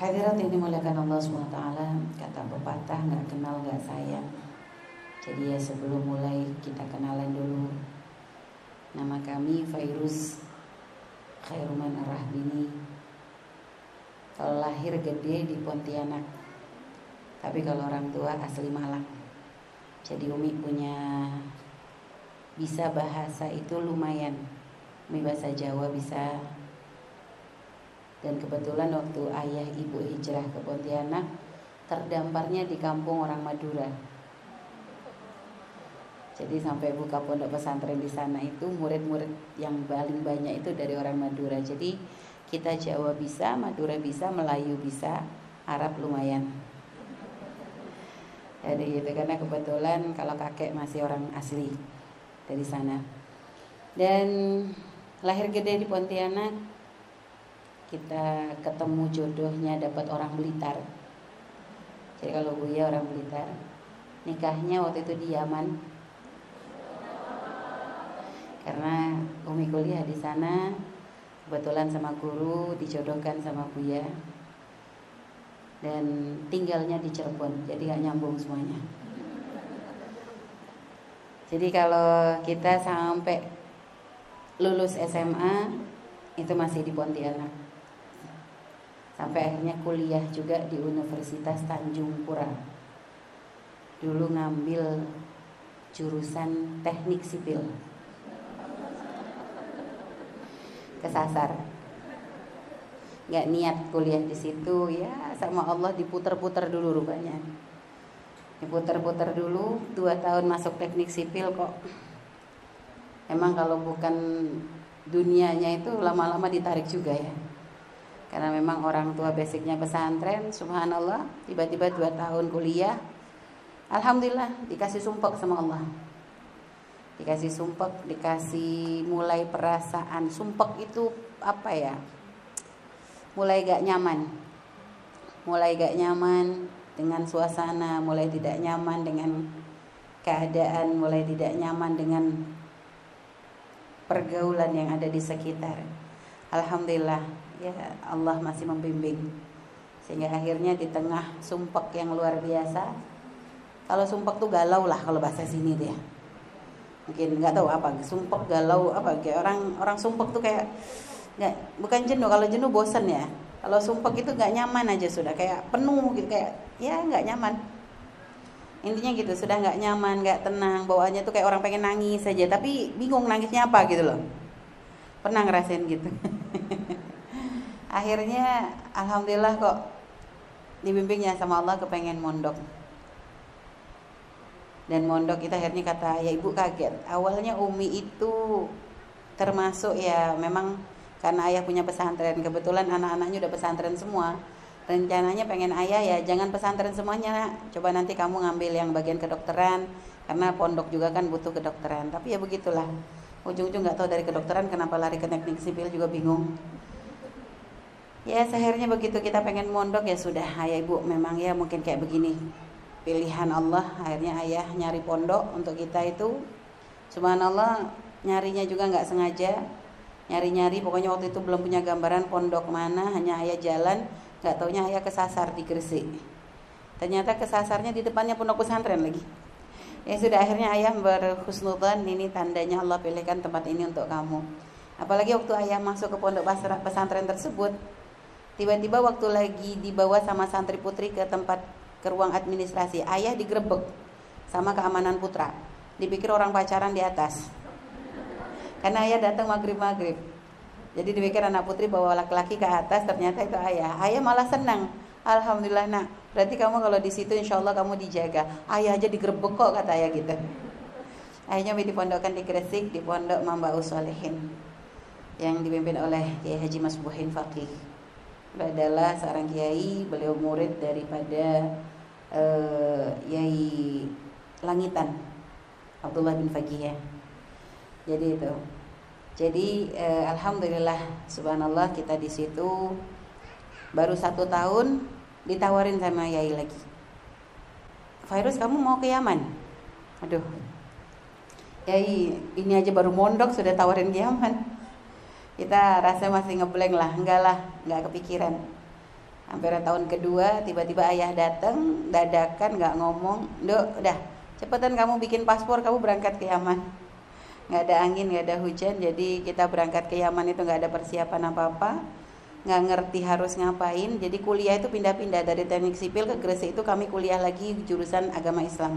Hadirat ini dimuliakan Allah SWT Kata pepatah nggak kenal nggak sayang. Jadi ya sebelum mulai kita kenalan dulu Nama kami Fairuz Khairuman Ar-Rahbini Kalau lahir gede di Pontianak Tapi kalau orang tua asli Malang. Jadi Umi punya Bisa bahasa itu lumayan. Umi bahasa Jawa bisa dan kebetulan waktu ayah ibu hijrah ke Pontianak terdamparnya di kampung orang Madura. Jadi sampai buka pondok pesantren di sana itu murid-murid yang paling banyak itu dari orang Madura. Jadi kita Jawa bisa, Madura bisa, Melayu bisa, Arab lumayan. Jadi itu karena kebetulan kalau kakek masih orang asli dari sana. Dan lahir gede di Pontianak, kita ketemu jodohnya dapat orang Blitar. Jadi kalau Buya orang Blitar, nikahnya waktu itu di Yaman. Karena Umi kuliah di sana, kebetulan sama guru dijodohkan sama Buya. Dan tinggalnya di Cirebon, jadi gak nyambung semuanya. Jadi kalau kita sampai lulus SMA itu masih di Pontianak sampai akhirnya kuliah juga di Universitas Tanjung Pura. Dulu ngambil jurusan teknik sipil. Kesasar. Nggak niat kuliah di situ ya sama Allah diputer-puter dulu rupanya. Diputer-puter dulu dua tahun masuk teknik sipil kok. Emang kalau bukan dunianya itu lama-lama ditarik juga ya karena memang orang tua basicnya pesantren subhanallah. Tiba-tiba dua tahun kuliah. Alhamdulillah dikasih sumpek sama Allah. Dikasih sumpek dikasih mulai perasaan. Sumpek itu apa ya? Mulai gak nyaman. Mulai gak nyaman dengan suasana mulai tidak nyaman dengan keadaan mulai tidak nyaman dengan pergaulan yang ada di sekitar. Alhamdulillah ya Allah masih membimbing. Sehingga akhirnya di tengah sumpek yang luar biasa kalau sumpek tuh galau lah kalau bahasa sini dia. Mungkin nggak tahu apa sumpek galau apa kayak orang orang sumpek tuh kayak nggak bukan jenuh kalau jenuh bosen ya. Kalau sumpek itu nggak nyaman aja sudah kayak penuh gitu kayak ya nggak nyaman. Intinya gitu sudah nggak nyaman nggak tenang bawaannya tuh kayak orang pengen nangis saja tapi bingung nangisnya apa gitu loh. Pernah ngerasain gitu akhirnya alhamdulillah kok dibimbingnya sama Allah kepengen mondok. Dan mondok kita akhirnya kata ya ibu kaget. Awalnya Umi itu termasuk ya memang karena ayah punya pesantren. Kebetulan anak-anaknya udah pesantren semua. Rencananya pengen ayah ya jangan pesantren semuanya nak. Coba nanti kamu ngambil yang bagian kedokteran. Karena pondok juga kan butuh kedokteran. Tapi ya begitulah. Ujung-ujung nggak tahu dari kedokteran kenapa lari ke teknik sipil juga bingung ya sehernya begitu kita pengen mondok ya sudah. Ayah ibu memang ya mungkin kayak begini. Pilihan Allah akhirnya ayah nyari pondok untuk kita itu. Subhanallah nyarinya juga nggak sengaja. Nyari-nyari pokoknya waktu itu belum punya gambaran pondok mana hanya ayah jalan. Nggak taunya ayah kesasar di Gresik. Ternyata kesasarnya di depannya pondok pesantren lagi. Ya sudah akhirnya ayah berhusnudan ini tandanya Allah pilihkan tempat ini untuk kamu. Apalagi waktu ayah masuk ke pondok pesantren tersebut Tiba-tiba waktu lagi dibawa sama santri putri ke tempat ke ruang administrasi, ayah digerebek sama keamanan putra. Dipikir orang pacaran di atas. Karena ayah datang maghrib-maghrib. Jadi dipikir anak putri bawa laki-laki ke atas, ternyata itu ayah. Ayah malah senang. Alhamdulillah nak. Berarti kamu kalau di situ insya Allah kamu dijaga. Ayah aja digerebek kok kata ayah gitu. Ayahnya dipondokkan di Gresik di pondok Mamba Usolehin yang dipimpin oleh Kiai Haji Mas Buhin Faqih adalah seorang kiai, beliau murid daripada uh, Yai Langitan Abdullah bin Fagih ya. Jadi itu. Jadi uh, alhamdulillah subhanallah kita di situ baru satu tahun ditawarin sama Yai lagi. Virus kamu mau ke Yaman? Aduh. Yai ini aja baru mondok sudah tawarin ke Yaman kita rasa masih ngeblank lah. Enggak lah enggak kepikiran. Hampir tahun kedua tiba-tiba ayah datang dadakan nggak ngomong. Dok udah cepetan kamu bikin paspor kamu berangkat ke Yaman. Nggak ada angin nggak ada hujan jadi kita berangkat ke Yaman itu nggak ada persiapan apa-apa. Nggak ngerti harus ngapain jadi kuliah itu pindah-pindah dari teknik sipil ke Gresik itu kami kuliah lagi jurusan agama Islam.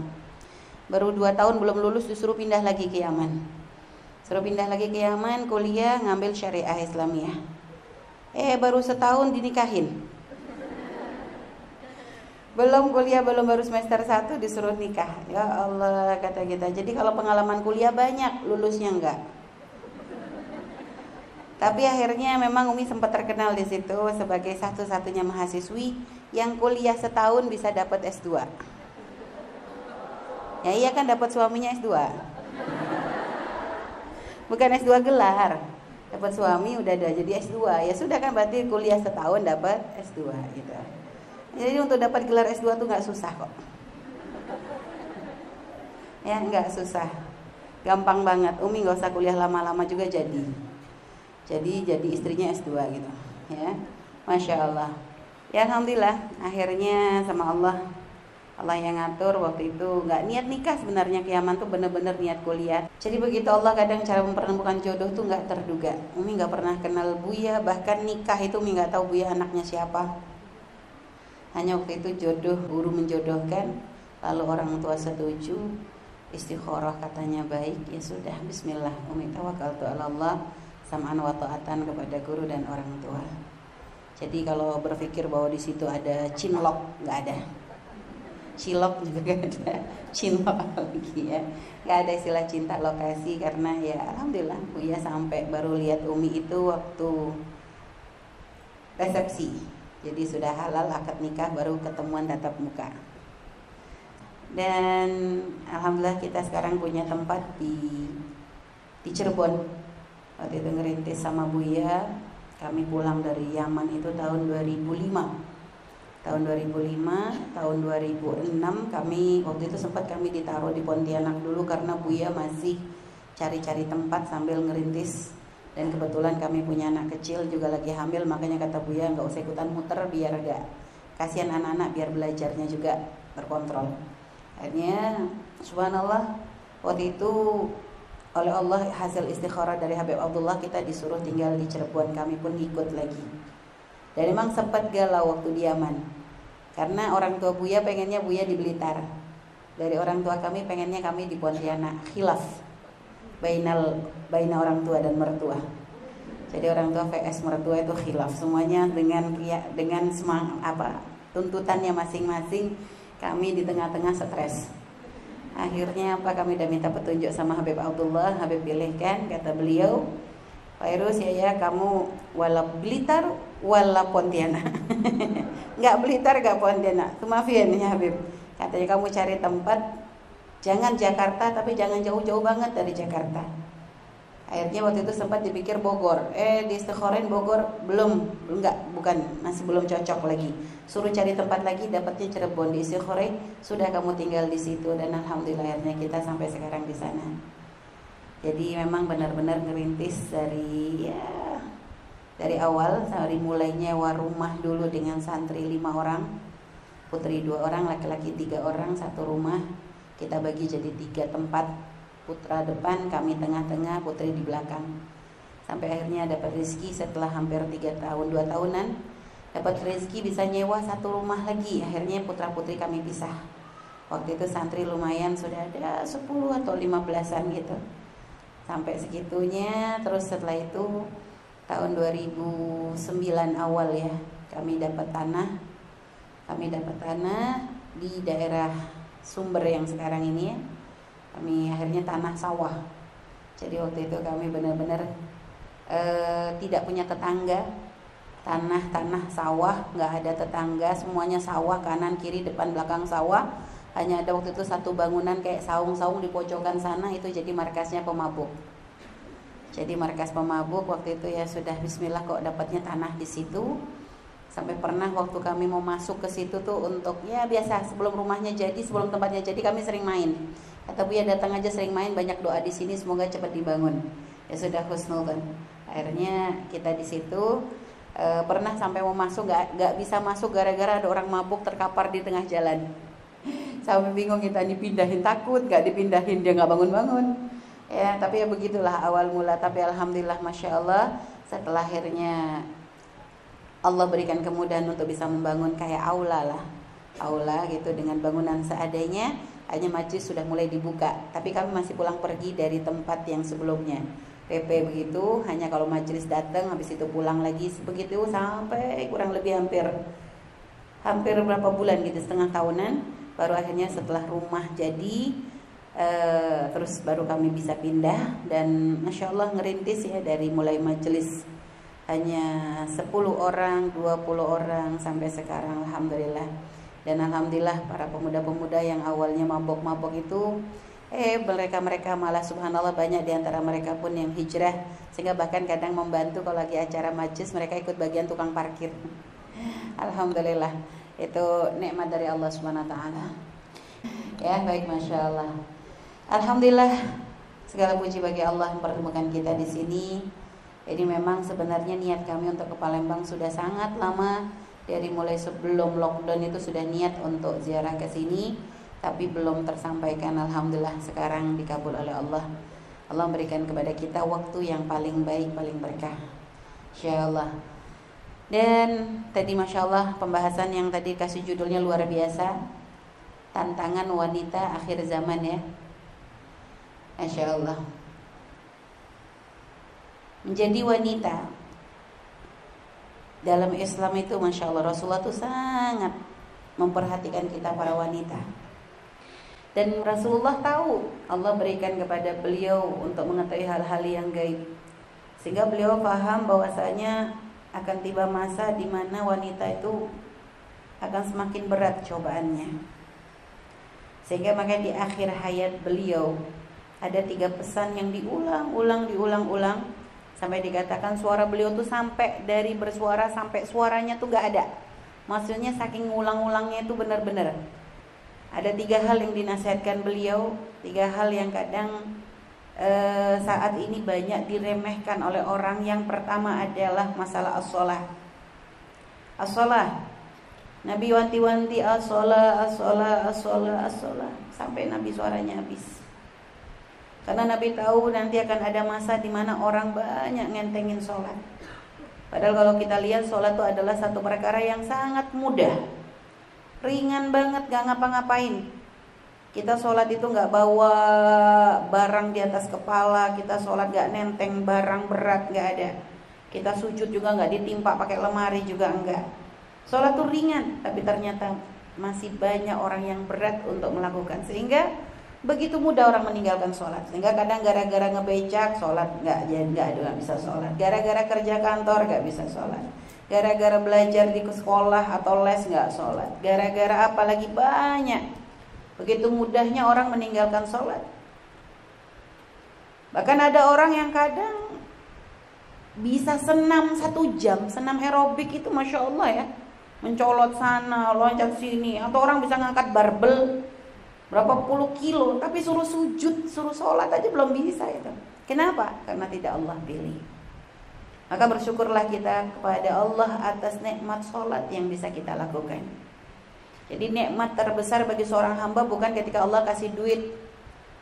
Baru dua tahun belum lulus disuruh pindah lagi ke Yaman suruh pindah lagi ke Yaman kuliah ngambil syariah Islamiyah. Eh baru setahun dinikahin. Belum kuliah belum baru semester 1 disuruh nikah. Ya Allah kata kita. Jadi kalau pengalaman kuliah banyak lulusnya enggak. Tapi akhirnya memang Umi sempat terkenal di situ sebagai satu-satunya mahasiswi yang kuliah setahun bisa dapat S2 ya iya kan dapat suaminya S2 bukan S2 gelar dapat suami udah ada jadi S2 ya sudah kan berarti kuliah setahun dapat S2 gitu jadi untuk dapat gelar S2 tuh nggak susah kok. Ya nggak susah, gampang banget. Umi nggak usah kuliah lama-lama juga jadi. Jadi jadi istrinya S2 gitu, ya. Masya Allah. Ya Alhamdulillah, akhirnya sama Allah Allah yang ngatur waktu itu nggak niat nikah sebenarnya kiaman tuh bener-bener niat kuliah. Jadi begitu Allah kadang cara mempertemukan jodoh tuh nggak terduga. Umi nggak pernah kenal Buya, bahkan nikah itu Umi nggak tahu Buya anaknya siapa hanya waktu itu jodoh guru menjodohkan lalu orang tua setuju istikharah katanya baik ya sudah bismillah umi tawakal tu Allah samaan wa taatan kepada guru dan orang tua jadi kalau berpikir bahwa di situ ada cinlok nggak ada cilok juga nggak ada cinlok lagi ya nggak ada istilah cinta lokasi karena ya alhamdulillah Buya sampai baru lihat Umi itu waktu resepsi jadi sudah halal akad nikah baru ketemuan tatap muka. Dan alhamdulillah kita sekarang punya tempat di di Cirebon. Waktu itu ngerintis sama Buya, kami pulang dari Yaman itu tahun 2005. Tahun 2005, tahun 2006 kami waktu itu sempat kami ditaruh di Pontianak dulu karena Buya masih cari-cari tempat sambil ngerintis. Dan kebetulan kami punya anak kecil juga lagi hamil makanya kata Buya nggak usah ikutan muter biar agak kasihan anak-anak biar belajarnya juga terkontrol akhirnya subhanallah waktu itu oleh Allah hasil istikharah dari Habib Abdullah kita disuruh tinggal di Cirebon. Kami pun ikut lagi dan memang sempat galau waktu di Yaman. Karena orang tua Buya pengennya Buya di Blitar. Dari orang tua kami pengennya kami di Pontianak. Khilaf bainal baina orang tua dan mertua. Jadi orang tua VS mertua itu khilaf semuanya dengan dengan semang apa tuntutannya masing-masing. Kami di tengah-tengah stres. Akhirnya apa kami udah minta petunjuk sama Habib Abdullah, Habib pilihkan kata beliau, Pak Irus ya ya kamu wala Blitar wala Pontianak. nggak Blitar nggak Pontianak. Maafin ya Habib. Katanya kamu cari tempat Jangan Jakarta tapi jangan jauh-jauh banget dari Jakarta. Akhirnya waktu itu sempat dipikir Bogor. Eh di Stekhoren Bogor belum, enggak, bukan, masih belum cocok lagi. Suruh cari tempat lagi dapatnya Cirebon di Stekhoren, sudah kamu tinggal di situ dan alhamdulillah akhirnya kita sampai sekarang di sana. Jadi memang benar-benar ngerintis dari ya dari awal dari mulai nyewa rumah dulu dengan santri lima orang, putri dua orang, laki-laki tiga orang satu rumah. Kita bagi jadi tiga tempat. Putra depan kami tengah-tengah putri di belakang. Sampai akhirnya dapat rezeki setelah hampir tiga tahun dua tahunan. Dapat rezeki bisa nyewa satu rumah lagi. Akhirnya putra putri kami pisah. Waktu itu santri lumayan sudah ada 10 atau 15an gitu. Sampai segitunya terus setelah itu tahun 2009 awal ya kami dapat tanah. Kami dapat tanah di daerah sumber yang sekarang ini ya. Kami akhirnya tanah sawah. Jadi waktu itu kami benar-benar e, tidak punya tetangga. Tanah-tanah sawah nggak ada tetangga semuanya sawah kanan kiri depan belakang sawah. Hanya ada waktu itu satu bangunan kayak saung-saung di pojokan sana itu jadi markasnya pemabuk jadi markas pemabuk waktu itu ya sudah Bismillah kok dapatnya tanah di situ. Sampai pernah waktu kami mau masuk ke situ tuh untuk ya biasa sebelum rumahnya jadi sebelum tempatnya jadi kami sering main. Kata bu ya datang aja sering main banyak doa di sini semoga cepat dibangun. Ya sudah husnul kan akhirnya kita di situ e, pernah sampai mau masuk gak, gak bisa masuk gara-gara ada orang mabuk terkapar di tengah jalan. Sampai bingung kita dipindahin takut gak dipindahin dia nggak bangun-bangun ya tapi ya begitulah awal mula. Tapi alhamdulillah masya Allah setelah akhirnya Allah berikan kemudahan untuk bisa membangun kayak aula lah. Aula gitu dengan bangunan seadanya hanya majlis sudah mulai dibuka. Tapi kami masih pulang pergi dari tempat yang sebelumnya. PP begitu hanya kalau majlis datang habis itu pulang lagi. Begitu sampai kurang lebih hampir hampir berapa bulan gitu setengah tahunan. Baru akhirnya setelah rumah jadi uh, terus baru kami bisa pindah dan masya Allah ngerintis ya dari mulai majelis hanya 10 orang, 20 orang sampai sekarang alhamdulillah. Dan alhamdulillah para pemuda-pemuda yang awalnya mabok-mabok itu eh mereka-mereka malah subhanallah banyak di antara mereka pun yang hijrah sehingga bahkan kadang membantu kalau lagi acara majlis mereka ikut bagian tukang parkir. Alhamdulillah itu nikmat dari Allah Subhanahu wa taala. Ya, baik Masya Allah. Alhamdulillah segala puji bagi Allah mempertemukan kita di sini. Jadi memang sebenarnya niat kami untuk ke Palembang sudah sangat lama dari mulai sebelum lockdown itu sudah niat untuk ziarah ke sini tapi belum tersampaikan alhamdulillah sekarang dikabul oleh Allah. Allah memberikan kepada kita waktu yang paling baik, paling berkah. Insyaallah. Dan tadi Masya Allah pembahasan yang tadi kasih judulnya luar biasa Tantangan wanita akhir zaman ya Masya Allah menjadi wanita dalam Islam itu masya Allah Rasulullah itu sangat memperhatikan kita para wanita. Dan Rasulullah tahu Allah berikan kepada beliau untuk mengetahui hal-hal yang gaib. Sehingga beliau paham bahwasanya akan tiba masa di mana wanita itu akan semakin berat cobaannya. Sehingga makanya di akhir hayat beliau ada tiga pesan yang diulang-ulang diulang-ulang sampai dikatakan suara beliau tuh sampai dari bersuara sampai suaranya tuh gak ada. Maksudnya saking ulang-ulangnya itu benar-benar. Ada tiga hal yang dinasihatkan beliau tiga hal yang kadang e, saat ini banyak diremehkan oleh orang. Yang pertama adalah masalah as-sholah. As-sholah. Nabi wanti-wanti as-sholah as-sholah. Sampai Nabi suaranya habis karena Nabi tahu nanti akan ada masa di mana orang banyak ngentengin sholat. Padahal kalau kita lihat sholat itu adalah satu perkara yang sangat mudah. Ringan banget, gak ngapa-ngapain. Kita sholat itu gak bawa barang di atas kepala, kita sholat gak nenteng barang berat, gak ada. Kita sujud juga gak ditimpa pakai lemari juga enggak. Sholat itu ringan, tapi ternyata masih banyak orang yang berat untuk melakukan. Sehingga begitu mudah orang meninggalkan sholat. Sehingga kadang gara-gara ngebecak sholat nggak jadi nggak nggak bisa sholat. Gara-gara kerja kantor nggak bisa sholat. Gara-gara belajar di sekolah atau les nggak sholat. Gara-gara apa lagi banyak. Begitu mudahnya orang meninggalkan sholat. Bahkan ada orang yang kadang bisa senam satu jam senam aerobik itu masya Allah ya. Mencolot sana loncat sini. Atau orang bisa ngangkat barbel berapa puluh kilo tapi suruh sujud suruh sholat aja belum bisa itu. Kenapa? Karena tidak Allah pilih. Maka bersyukurlah kita kepada Allah atas nikmat sholat yang bisa kita lakukan. Jadi nikmat terbesar bagi seorang hamba bukan ketika Allah kasih duit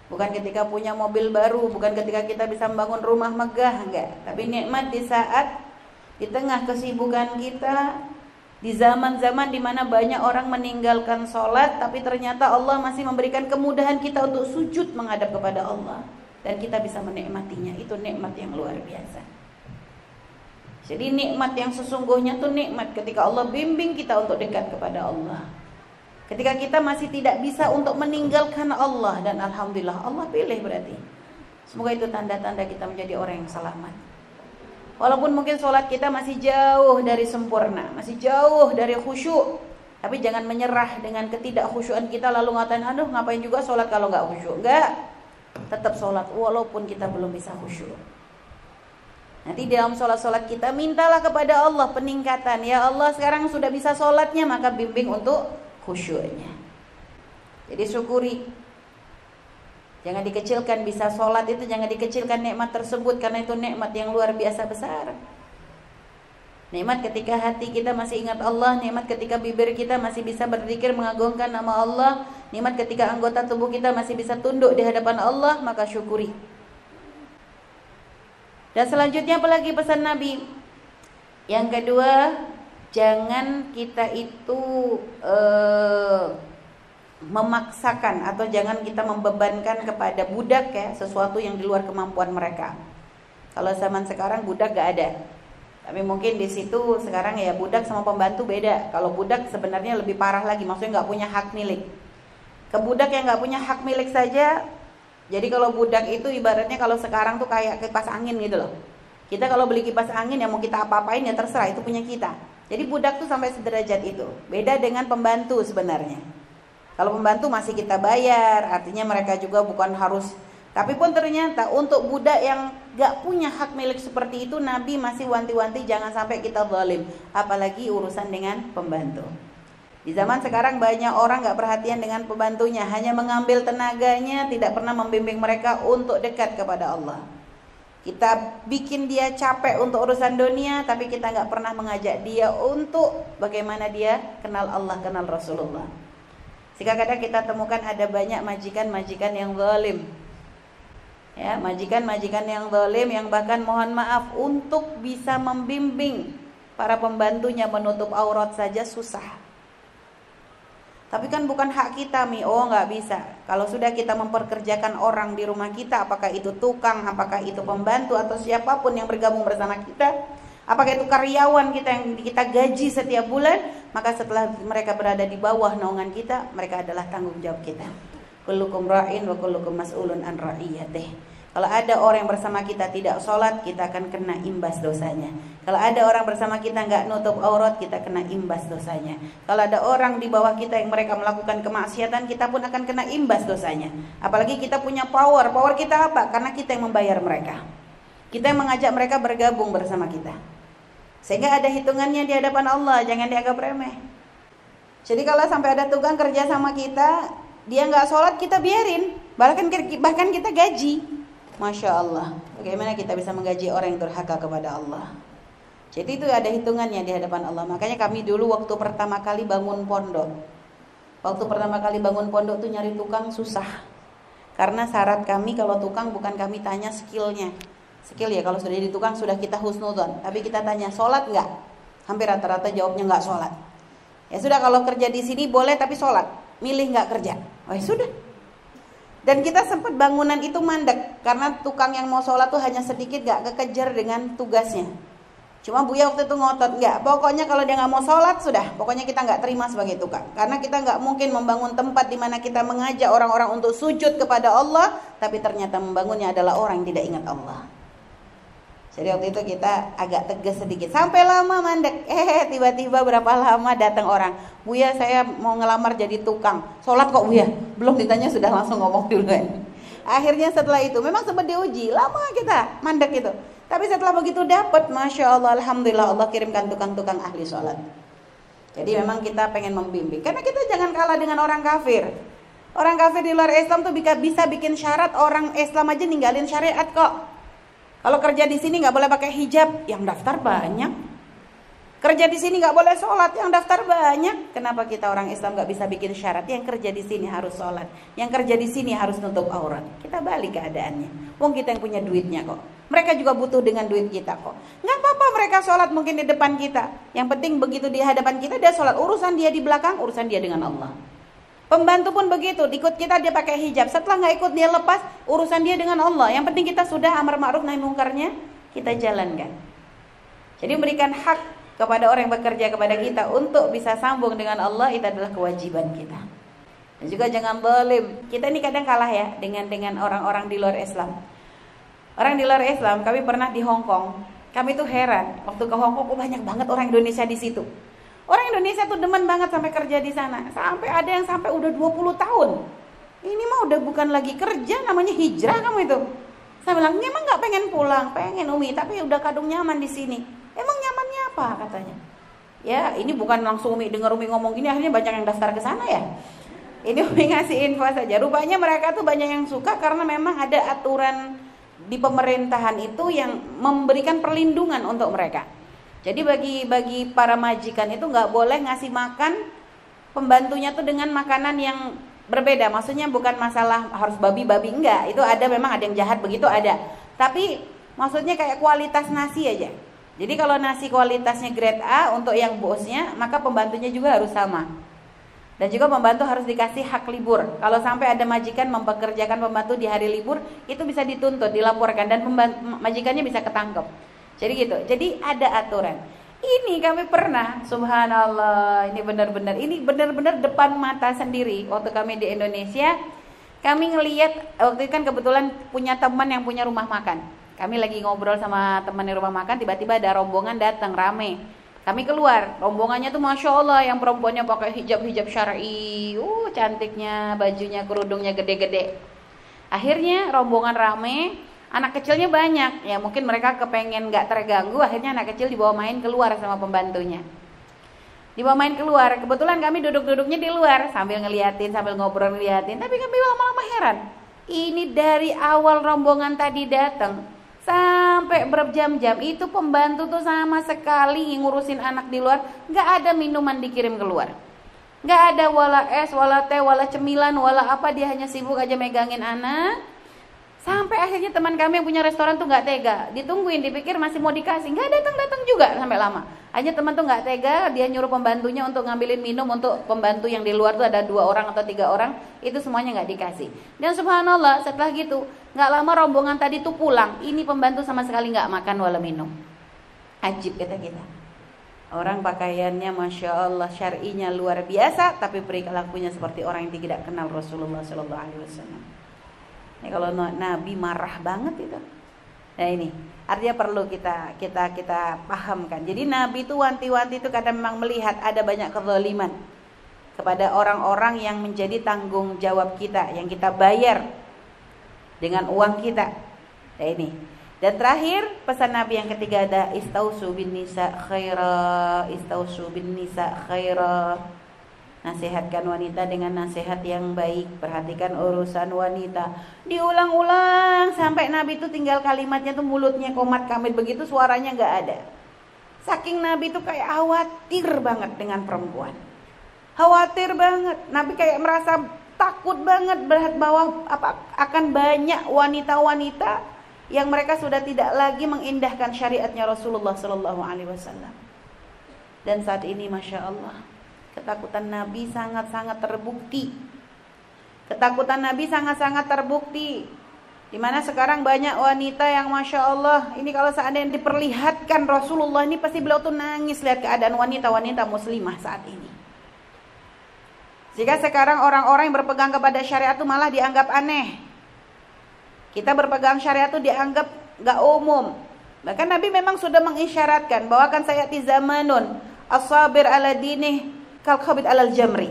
bukan ketika punya mobil baru bukan ketika kita bisa membangun rumah megah enggak. Tapi nikmat di saat di tengah kesibukan kita di zaman-zaman di mana banyak orang meninggalkan sholat Tapi ternyata Allah masih memberikan kemudahan kita untuk sujud menghadap kepada Allah. Dan kita bisa menikmatinya. Itu nikmat yang luar biasa. Jadi nikmat yang sesungguhnya itu nikmat ketika Allah bimbing kita untuk dekat kepada Allah. Ketika kita masih tidak bisa untuk meninggalkan Allah Dan Alhamdulillah Allah pilih berarti. Semoga itu tanda-tanda kita menjadi orang yang selamat Walaupun mungkin sholat kita masih jauh dari sempurna, masih jauh dari khusyuk. Tapi jangan menyerah dengan ketidakkhusyuan kita lalu ngatain, aduh ngapain juga sholat kalau nggak khusyuk. Enggak, tetap sholat walaupun kita belum bisa khusyuk. Nanti dalam sholat-sholat kita mintalah kepada Allah peningkatan. Ya Allah sekarang sudah bisa sholatnya maka bimbing untuk khusyuknya. Jadi syukuri Jangan dikecilkan bisa sholat itu jangan dikecilkan nikmat tersebut karena itu nikmat yang luar biasa besar. Nikmat ketika hati kita masih ingat Allah, nikmat ketika bibir kita masih bisa berzikir mengagungkan nama Allah, nikmat ketika anggota tubuh kita masih bisa tunduk di hadapan Allah, maka syukuri. Dan selanjutnya apalagi pesan Nabi? Yang kedua, jangan kita itu uh, memaksakan atau jangan kita membebankan kepada budak ya sesuatu yang di luar kemampuan mereka. Kalau zaman sekarang budak gak ada, tapi mungkin di situ sekarang ya budak sama pembantu beda. Kalau budak sebenarnya lebih parah lagi, maksudnya nggak punya hak milik. Ke budak yang nggak punya hak milik saja, jadi kalau budak itu ibaratnya kalau sekarang tuh kayak kipas angin gitu loh. Kita kalau beli kipas angin ya mau kita apa-apain ya terserah itu punya kita. Jadi budak tuh sampai sederajat itu. Beda dengan pembantu sebenarnya. Kalau pembantu masih kita bayar, artinya mereka juga bukan harus. Tapi pun ternyata untuk budak yang gak punya hak milik seperti itu Nabi masih wanti-wanti jangan sampai kita zalim. Apalagi urusan dengan pembantu. Di zaman sekarang banyak orang gak perhatian dengan pembantunya. Hanya mengambil tenaganya tidak pernah membimbing mereka untuk dekat kepada Allah. Kita bikin dia capek untuk urusan dunia tapi kita gak pernah mengajak dia untuk bagaimana dia kenal Allah kenal Rasulullah sehingga kadang kita temukan ada banyak majikan-majikan yang zalim ya majikan-majikan yang zalim yang bahkan mohon maaf untuk bisa membimbing para pembantunya menutup aurat saja susah. Tapi kan bukan hak kita mi, oh nggak bisa. Kalau sudah kita memperkerjakan orang di rumah kita, apakah itu tukang, apakah itu pembantu atau siapa pun yang bergabung bersama kita, apakah itu karyawan kita yang kita gaji setiap bulan, maka setelah mereka berada di bawah naungan kita, mereka adalah tanggung jawab kita. Kullukum ra'in wa kullukum mas'ulun an ra'iyatih. Kalau ada orang yang bersama kita tidak sholat, kita akan kena imbas dosanya. Kalau ada orang bersama kita nggak nutup aurat, kita kena imbas dosanya. Kalau ada orang di bawah kita yang mereka melakukan kemaksiatan, kita pun akan kena imbas dosanya. Apalagi kita punya power. Power kita apa? Karena kita yang membayar mereka. Kita yang mengajak mereka bergabung bersama kita. Sehingga ada hitungannya di hadapan Allah, jangan dianggap remeh. Jadi kalau sampai ada tukang kerja sama kita, dia nggak sholat kita biarin. Bahkan bahkan kita gaji. Masya Allah. Bagaimana kita bisa menggaji orang yang durhaka kepada Allah? Jadi itu ada hitungannya di hadapan Allah. Makanya kami dulu waktu pertama kali bangun pondok. Waktu pertama kali bangun pondok tuh nyari tukang susah. Karena syarat kami kalau tukang bukan kami tanya skillnya skill ya kalau sudah jadi tukang sudah kita husnudon tapi kita tanya sholat nggak hampir rata-rata jawabnya nggak sholat ya sudah kalau kerja di sini boleh tapi sholat milih nggak kerja Oh ya sudah. Dan kita sempat bangunan itu mandek karena tukang yang mau sholat tuh hanya sedikit gak kekejar dengan tugasnya. Cuma Buya waktu itu ngotot nggak. Pokoknya kalau dia nggak mau sholat sudah. Pokoknya kita nggak terima sebagai tukang. Karena kita nggak mungkin membangun tempat di mana kita mengajak orang-orang untuk sujud kepada Allah, tapi ternyata membangunnya adalah orang yang tidak ingat Allah. Jadi waktu itu kita agak tegas sedikit. Sampai lama mandek. Eh tiba-tiba berapa lama datang orang. Buya saya mau ngelamar jadi tukang. Sholat kok Buya? Belum ditanya sudah langsung ngomong duluan. Akhirnya setelah itu memang sempat diuji. Lama kita mandek itu. Tapi setelah begitu dapat, masya Allah, alhamdulillah Allah kirimkan tukang-tukang ahli sholat. Jadi memang kita pengen membimbing. Karena kita jangan kalah dengan orang kafir. Orang kafir di luar Islam tuh bisa, bisa bikin syarat orang Islam aja ninggalin syariat kok. Kalau kerja di sini nggak boleh pakai hijab, yang daftar banyak. Kerja di sini nggak boleh sholat, yang daftar banyak. Kenapa kita orang Islam nggak bisa bikin syarat? Yang kerja di sini harus sholat, yang kerja di sini harus nutup aurat. Kita balik keadaannya. Wong kita yang punya duitnya kok. Mereka juga butuh dengan duit kita kok. Nggak apa-apa mereka sholat mungkin di depan kita. Yang penting begitu di hadapan kita dia sholat. Urusan dia di belakang, urusan dia dengan Allah. Pembantu pun begitu, ikut kita dia pakai hijab. Setelah nggak ikut dia lepas, urusan dia dengan Allah. Yang penting kita sudah amar ma'ruf nahi mungkarnya kita jalankan. Jadi memberikan hak kepada orang yang bekerja kepada kita untuk bisa sambung dengan Allah itu adalah kewajiban kita. Dan juga jangan belim. Kita ini kadang kalah ya dengan dengan orang-orang di luar Islam. Orang di luar Islam, kami pernah di Hong Kong. Kami tuh heran, waktu ke Hong Kong kok banyak banget orang Indonesia di situ. Orang Indonesia tuh demen banget sampai kerja di sana. Sampai ada yang sampai udah 20 tahun. Ini mah udah bukan lagi kerja, namanya hijrah kamu itu. Saya bilang, emang nggak pengen pulang, pengen Umi, tapi udah kadung nyaman di sini. Emang nyamannya apa katanya? Ya, ini bukan langsung Umi dengar Umi ngomong gini, akhirnya banyak yang daftar ke sana ya. Ini Umi ngasih info saja. Rupanya mereka tuh banyak yang suka karena memang ada aturan di pemerintahan itu yang memberikan perlindungan untuk mereka. Jadi bagi bagi para majikan itu nggak boleh ngasih makan pembantunya tuh dengan makanan yang berbeda. Maksudnya bukan masalah harus babi-babi enggak. Itu ada memang ada yang jahat begitu ada. Tapi maksudnya kayak kualitas nasi aja. Jadi kalau nasi kualitasnya grade A untuk yang bosnya, maka pembantunya juga harus sama. Dan juga pembantu harus dikasih hak libur. Kalau sampai ada majikan mempekerjakan pembantu di hari libur, itu bisa dituntut, dilaporkan dan majikannya bisa ketangkep. Jadi gitu. Jadi ada aturan. Ini kami pernah, subhanallah, ini benar-benar, ini benar-benar depan mata sendiri waktu kami di Indonesia. Kami ngelihat waktu itu kan kebetulan punya teman yang punya rumah makan. Kami lagi ngobrol sama teman di rumah makan, tiba-tiba ada rombongan datang rame kami keluar, rombongannya tuh masya Allah yang perempuannya pakai hijab-hijab syari, uh cantiknya, bajunya, kerudungnya gede-gede. Akhirnya rombongan rame, anak kecilnya banyak, ya mungkin mereka kepengen nggak terganggu, akhirnya anak kecil dibawa main keluar sama pembantunya. Dibawa main keluar, kebetulan kami duduk-duduknya di luar sambil ngeliatin, sambil ngobrol ngeliatin, tapi kami lama-lama heran. Ini dari awal rombongan tadi datang, sampai berjam-jam itu pembantu tuh sama sekali ngurusin anak di luar. Nggak ada minuman dikirim keluar. Nggak ada wala es wala teh wala cemilan wala apa. Dia hanya sibuk aja megangin anak Sampai akhirnya teman kami yang punya restoran tuh nggak tega, ditungguin, dipikir masih mau dikasih, nggak datang datang juga sampai lama. Hanya teman tuh nggak tega, dia nyuruh pembantunya untuk ngambilin minum untuk pembantu yang di luar tuh ada dua orang atau tiga orang, itu semuanya nggak dikasih. Dan subhanallah setelah gitu, nggak lama rombongan tadi tuh pulang, ini pembantu sama sekali nggak makan wala minum. Ajib kata kita. Orang pakaiannya masya Allah syar'inya luar biasa, tapi perilakunya seperti orang yang tidak kenal Rasulullah Shallallahu Alaihi Wasallam. Ini kalau Nabi marah banget itu. Nah ini artinya perlu kita kita kita pahamkan. Jadi Nabi itu wanti-wanti itu kadang memang melihat ada banyak kezaliman kepada orang-orang yang menjadi tanggung jawab kita yang kita bayar dengan uang kita. Nah ini. Dan terakhir pesan Nabi yang ketiga ada istausu bin nisa khaira, istausu bin nisa khaira Nasihatkan wanita dengan nasihat yang baik. Perhatikan urusan wanita. Diulang-ulang sampai Nabi itu tinggal kalimatnya tuh mulutnya komat kamit begitu suaranya nggak ada. Saking Nabi itu kayak khawatir banget dengan perempuan. Khawatir banget. Nabi kayak merasa takut banget berat bahwa apa akan banyak wanita-wanita yang mereka sudah tidak lagi mengindahkan syariatnya Rasulullah Wasallam. Dan saat ini, masya Allah, Ketakutan Nabi sangat-sangat terbukti. Ketakutan Nabi sangat-sangat terbukti. Di mana sekarang banyak wanita yang Masya Allah Ini kalau seandainya diperlihatkan Rasulullah ini Pasti beliau tuh nangis lihat keadaan wanita-wanita muslimah saat ini Jika sekarang orang-orang yang berpegang kepada syariat itu malah dianggap aneh Kita berpegang syariat itu dianggap gak umum Bahkan Nabi memang sudah mengisyaratkan Bahwa akan saya zamanun As-sabir ala dinih kal khabid alal jamri.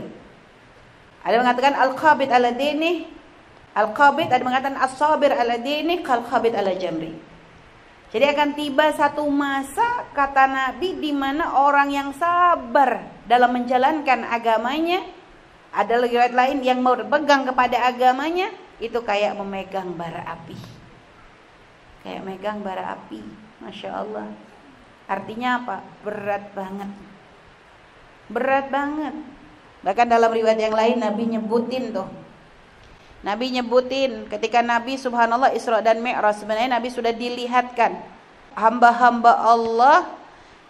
Ada mengatakan al khabid ala dini, al khabid ada mengatakan as sabir ala dini kal khabid ala jamri. Jadi akan tiba satu masa kata Nabi di mana orang yang sabar dalam menjalankan agamanya ada riwayat lain yang mau berpegang kepada agamanya itu kayak memegang bara api. Kayak megang bara api. Masya Allah. Artinya apa? Berat banget. Berat banget. Bahkan dalam riwayat yang lain Nabi nyebutin tuh. Nabi nyebutin ketika Nabi subhanallah Isra dan Mi'raj sebenarnya Nabi sudah dilihatkan hamba-hamba Allah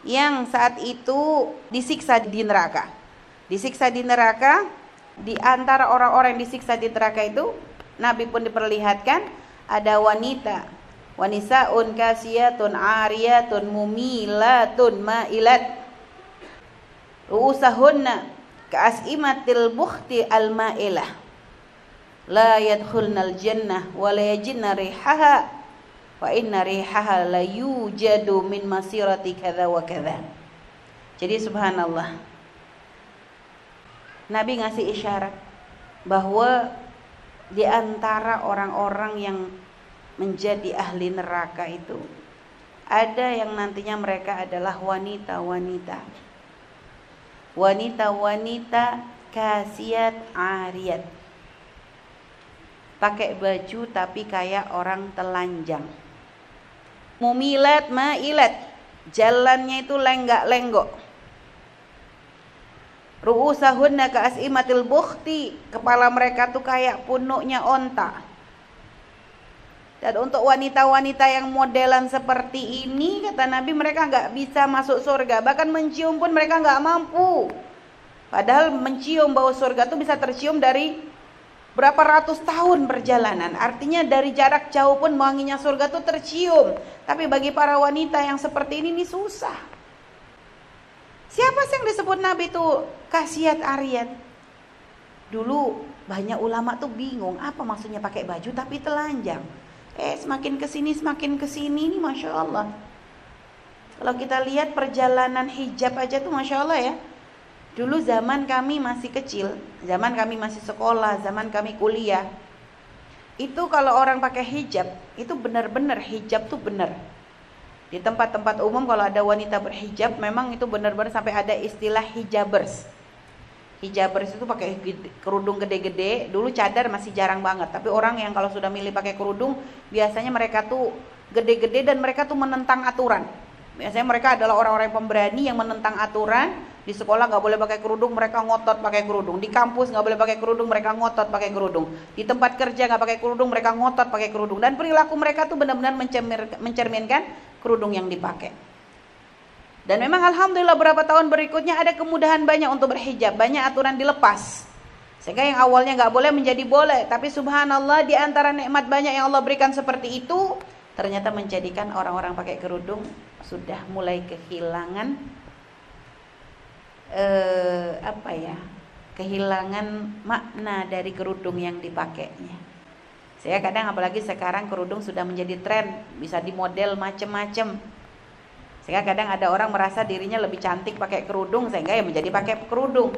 yang saat itu disiksa di neraka. Disiksa di neraka di antara orang-orang yang disiksa di neraka itu Nabi pun diperlihatkan ada wanita wanisaun kasiyatun ariyatun mumilatun ma'ilat ru'usahunna ka'as'imatil bukhti al-ma'ilah. La yadkhulnal jannah wa la yajidna rihaha wa inna rihaha la yujadu min masirati kadza wa kadza jadi subhanallah Nabi ngasih isyarat bahwa di antara orang-orang yang menjadi ahli neraka itu ada yang nantinya mereka adalah wanita-wanita wanita-wanita kasiat ariat pakai baju tapi kayak orang telanjang mumilat mailat Jalannya itu lenggak-lenggok. Ru'usahunna ka'as'imatil bukhti. Kepala mereka tuh kayak punuknya onta. Dan untuk wanita-wanita yang modelan seperti ini, kata Nabi mereka nggak bisa masuk surga. Bahkan mencium pun mereka nggak mampu. Padahal mencium bau surga itu bisa tercium dari berapa ratus tahun perjalanan. Artinya dari jarak jauh pun wanginya surga itu tercium. Tapi bagi para wanita yang seperti ini, ini susah. Siapa sih yang disebut Nabi itu kasiat Aryan? Dulu banyak ulama tuh bingung apa maksudnya pakai baju tapi telanjang. Eh semakin ke sini semakin ke sini ini masya Allah. Kalau kita lihat perjalanan hijab aja tuh masya Allah ya. Dulu zaman kami masih kecil, zaman kami masih sekolah, zaman kami kuliah. Itu kalau orang pakai hijab, itu benar-benar hijab tuh benar. Di tempat-tempat umum kalau ada wanita berhijab, memang itu benar-benar sampai ada istilah hijabers hijabers itu pakai kerudung gede-gede. Dulu cadar masih jarang banget. Tapi orang yang kalau sudah milih pakai kerudung biasanya mereka tuh gede-gede dan mereka tuh menentang aturan. Biasanya mereka adalah orang-orang pemberani yang menentang aturan. Di sekolah nggak boleh pakai kerudung mereka ngotot pakai kerudung. Di kampus nggak boleh pakai kerudung mereka ngotot pakai kerudung. Di tempat kerja nggak pakai kerudung mereka ngotot pakai kerudung. Dan perilaku mereka tuh benar-benar mencerminkan kerudung yang dipakai dan memang alhamdulillah beberapa tahun berikutnya ada kemudahan banyak untuk berhijab, banyak aturan dilepas. Sehingga yang awalnya nggak boleh menjadi boleh, tapi subhanallah di antara nikmat banyak yang Allah berikan seperti itu, ternyata menjadikan orang-orang pakai kerudung sudah mulai kehilangan eh, apa ya? kehilangan makna dari kerudung yang dipakainya. Saya kadang apalagi sekarang kerudung sudah menjadi tren, bisa dimodel macem-macem sehingga kadang ada orang merasa dirinya lebih cantik pakai kerudung sehingga ya menjadi pakai kerudung.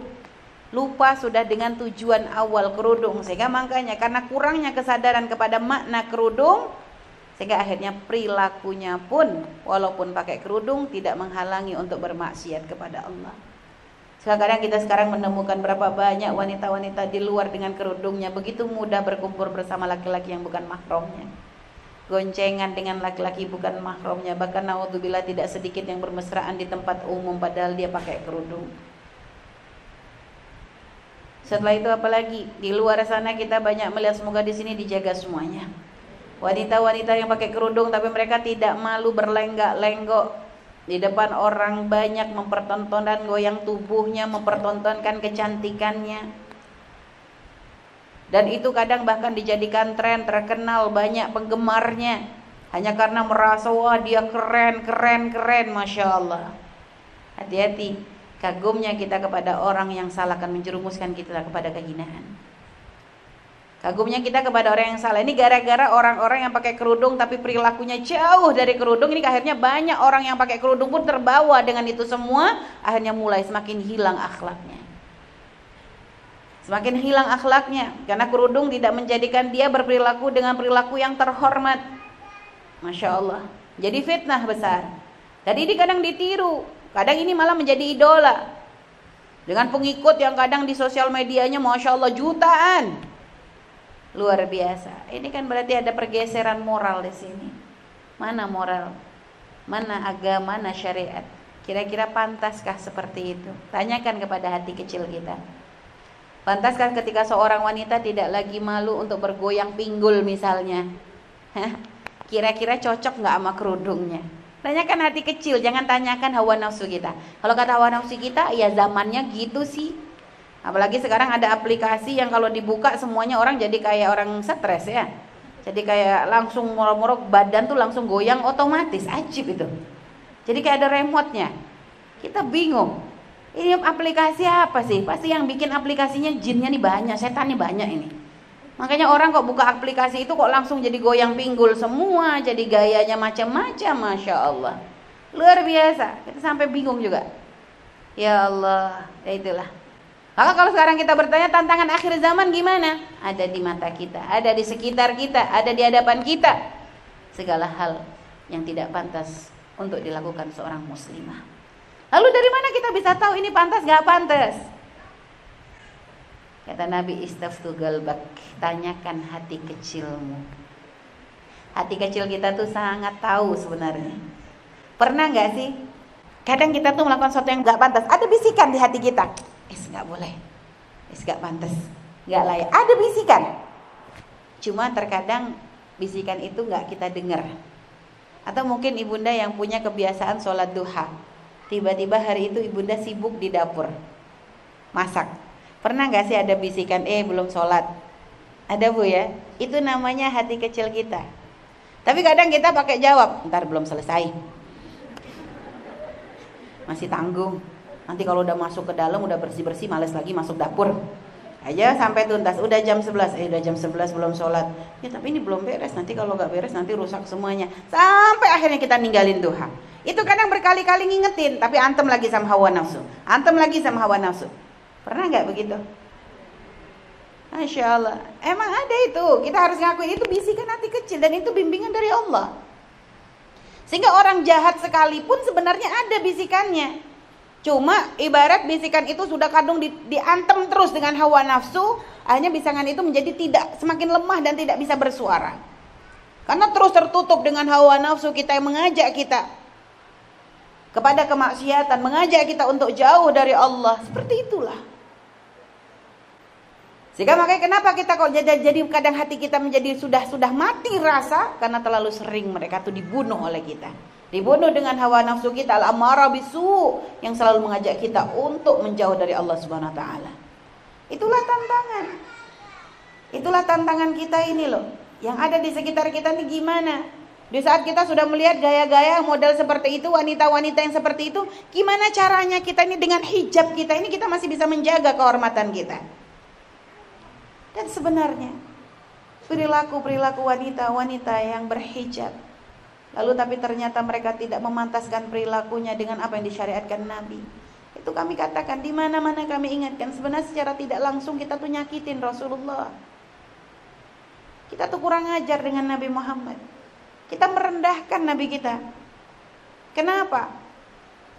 Lupa sudah dengan tujuan awal kerudung sehingga makanya karena kurangnya kesadaran kepada makna kerudung sehingga akhirnya perilakunya pun walaupun pakai kerudung tidak menghalangi untuk bermaksiat kepada Allah. Sekarang kita sekarang menemukan berapa banyak wanita-wanita di luar dengan kerudungnya begitu mudah berkumpul bersama laki-laki yang bukan mahramnya goncengan dengan laki-laki bukan mahramnya. Bahkan naudzubillah tidak sedikit yang bermesraan di tempat umum padahal dia pakai kerudung. Setelah itu apalagi? Di luar sana kita banyak melihat semoga di sini dijaga semuanya. Wanita-wanita yang pakai kerudung tapi mereka tidak malu berlenggak-lenggok. Di depan orang banyak mempertontonkan goyang tubuhnya mempertontonkan kecantikannya dan itu kadang bahkan dijadikan tren terkenal banyak penggemarnya. Hanya karena merasa wah dia keren keren keren. Masya Allah. Hati-hati. Kagumnya kita kepada orang yang salah akan menjerumuskan kita kepada kehinaan. Kagumnya kita kepada orang yang salah. Ini gara-gara orang-orang yang pakai kerudung tapi perilakunya jauh dari kerudung. Ini akhirnya banyak orang yang pakai kerudung pun terbawa dengan itu semua. Akhirnya mulai semakin hilang akhlaknya Semakin hilang akhlaknya karena kerudung tidak menjadikan dia berperilaku dengan perilaku yang terhormat. Masya Allah. Jadi fitnah besar. Dan ini kadang ditiru. Kadang ini malah menjadi idola. Dengan pengikut yang kadang di sosial medianya Masya Allah jutaan. Luar biasa. Ini kan berarti ada pergeseran moral di sini. Mana moral? Mana agama, mana syariat? Kira-kira pantaskah seperti itu? Tanyakan kepada hati kecil kita. Pantaskah ketika seorang wanita tidak lagi malu untuk bergoyang pinggul misalnya? Kira-kira cocok nggak sama kerudungnya? Tanyakan hati kecil, jangan tanyakan hawa nafsu kita. Kalau kata hawa nafsu kita, ya zamannya gitu sih. Apalagi sekarang ada aplikasi yang kalau dibuka semuanya orang jadi kayak orang stres ya. Jadi kayak langsung murok-murok badan tuh langsung goyang otomatis, ajib itu. Jadi kayak ada remote-nya. Kita bingung. Ini aplikasi apa sih? Pasti yang bikin aplikasinya jinnya nih banyak, setan nih banyak ini. Makanya orang kok buka aplikasi itu kok langsung jadi goyang pinggul semua, jadi gayanya macam-macam, masya Allah. Luar biasa, kita sampai bingung juga. Ya Allah, ya itulah. Maka kalau sekarang kita bertanya tantangan akhir zaman gimana? Ada di mata kita, ada di sekitar kita, ada di hadapan kita. Segala hal yang tidak pantas untuk dilakukan seorang muslimah. Lalu dari mana kita bisa tahu ini pantas gak pantas? Kata Nabi istaftu galbak, tanyakan hati kecilmu. Hati kecil kita tuh sangat tahu sebenarnya. Pernah nggak sih? Kadang kita tuh melakukan sesuatu yang nggak pantas. Ada bisikan di hati kita. Eh, nggak boleh. Eh, nggak pantas. Nggak layak. Ada bisikan. Cuma terkadang bisikan itu nggak kita dengar. Atau mungkin ibunda yang punya kebiasaan sholat duha. Tiba-tiba hari itu ibunda sibuk di dapur. Masak. Pernah nggak sih ada bisikan, eh belum sholat. Ada bu ya? Itu namanya hati kecil kita. Tapi kadang kita pakai jawab, ntar belum selesai masih tanggung nanti kalau udah masuk ke dalam udah bersih bersih males lagi masuk dapur aja sampai tuntas udah jam 11 eh udah jam 11 belum sholat ya tapi ini belum beres nanti kalau nggak beres nanti rusak semuanya sampai akhirnya kita ninggalin duha itu kadang berkali-kali ngingetin tapi antem lagi sama hawa nafsu. Antem lagi sama hawa nafsu. Pernah nggak begitu? Masya Allah. Emang ada itu. Kita harus ngakuin. Itu bisikan hati kecil Dan itu bimbingan dari Allah. Sehingga orang jahat sekalipun sebenarnya ada bisikannya. Cuma ibarat bisikan itu sudah kadung di, diantem terus dengan hawa nafsu, akhirnya bisikan itu menjadi tidak semakin lemah dan tidak bisa bersuara. Karena terus tertutup dengan hawa nafsu kita yang mengajak kita kepada kemaksiatan, mengajak kita untuk jauh dari Allah. Seperti itulah. Sehingga makanya kenapa kita kok jadi, jadi kadang hati kita menjadi sudah sudah mati rasa karena terlalu sering mereka tuh dibunuh oleh kita. Dibunuh dengan hawa nafsu kita al-amarah bisu yang selalu mengajak kita untuk menjauh dari Allah Subhanahu wa taala. Itulah tantangan. Itulah tantangan kita ini loh. Yang ada di sekitar kita ini gimana? Di saat kita sudah melihat gaya-gaya model seperti itu, wanita-wanita yang seperti itu, gimana caranya kita ini dengan hijab kita ini kita masih bisa menjaga kehormatan kita? Dan sebenarnya perilaku-perilaku wanita-wanita yang berhijab lalu tapi ternyata mereka tidak memantaskan perilakunya dengan apa yang disyariatkan Nabi. Itu kami katakan di mana-mana kami ingatkan sebenarnya secara tidak langsung kita tuh nyakitin Rasulullah. Kita tuh kurang ajar dengan Nabi Muhammad. Kita merendahkan Nabi kita. Kenapa?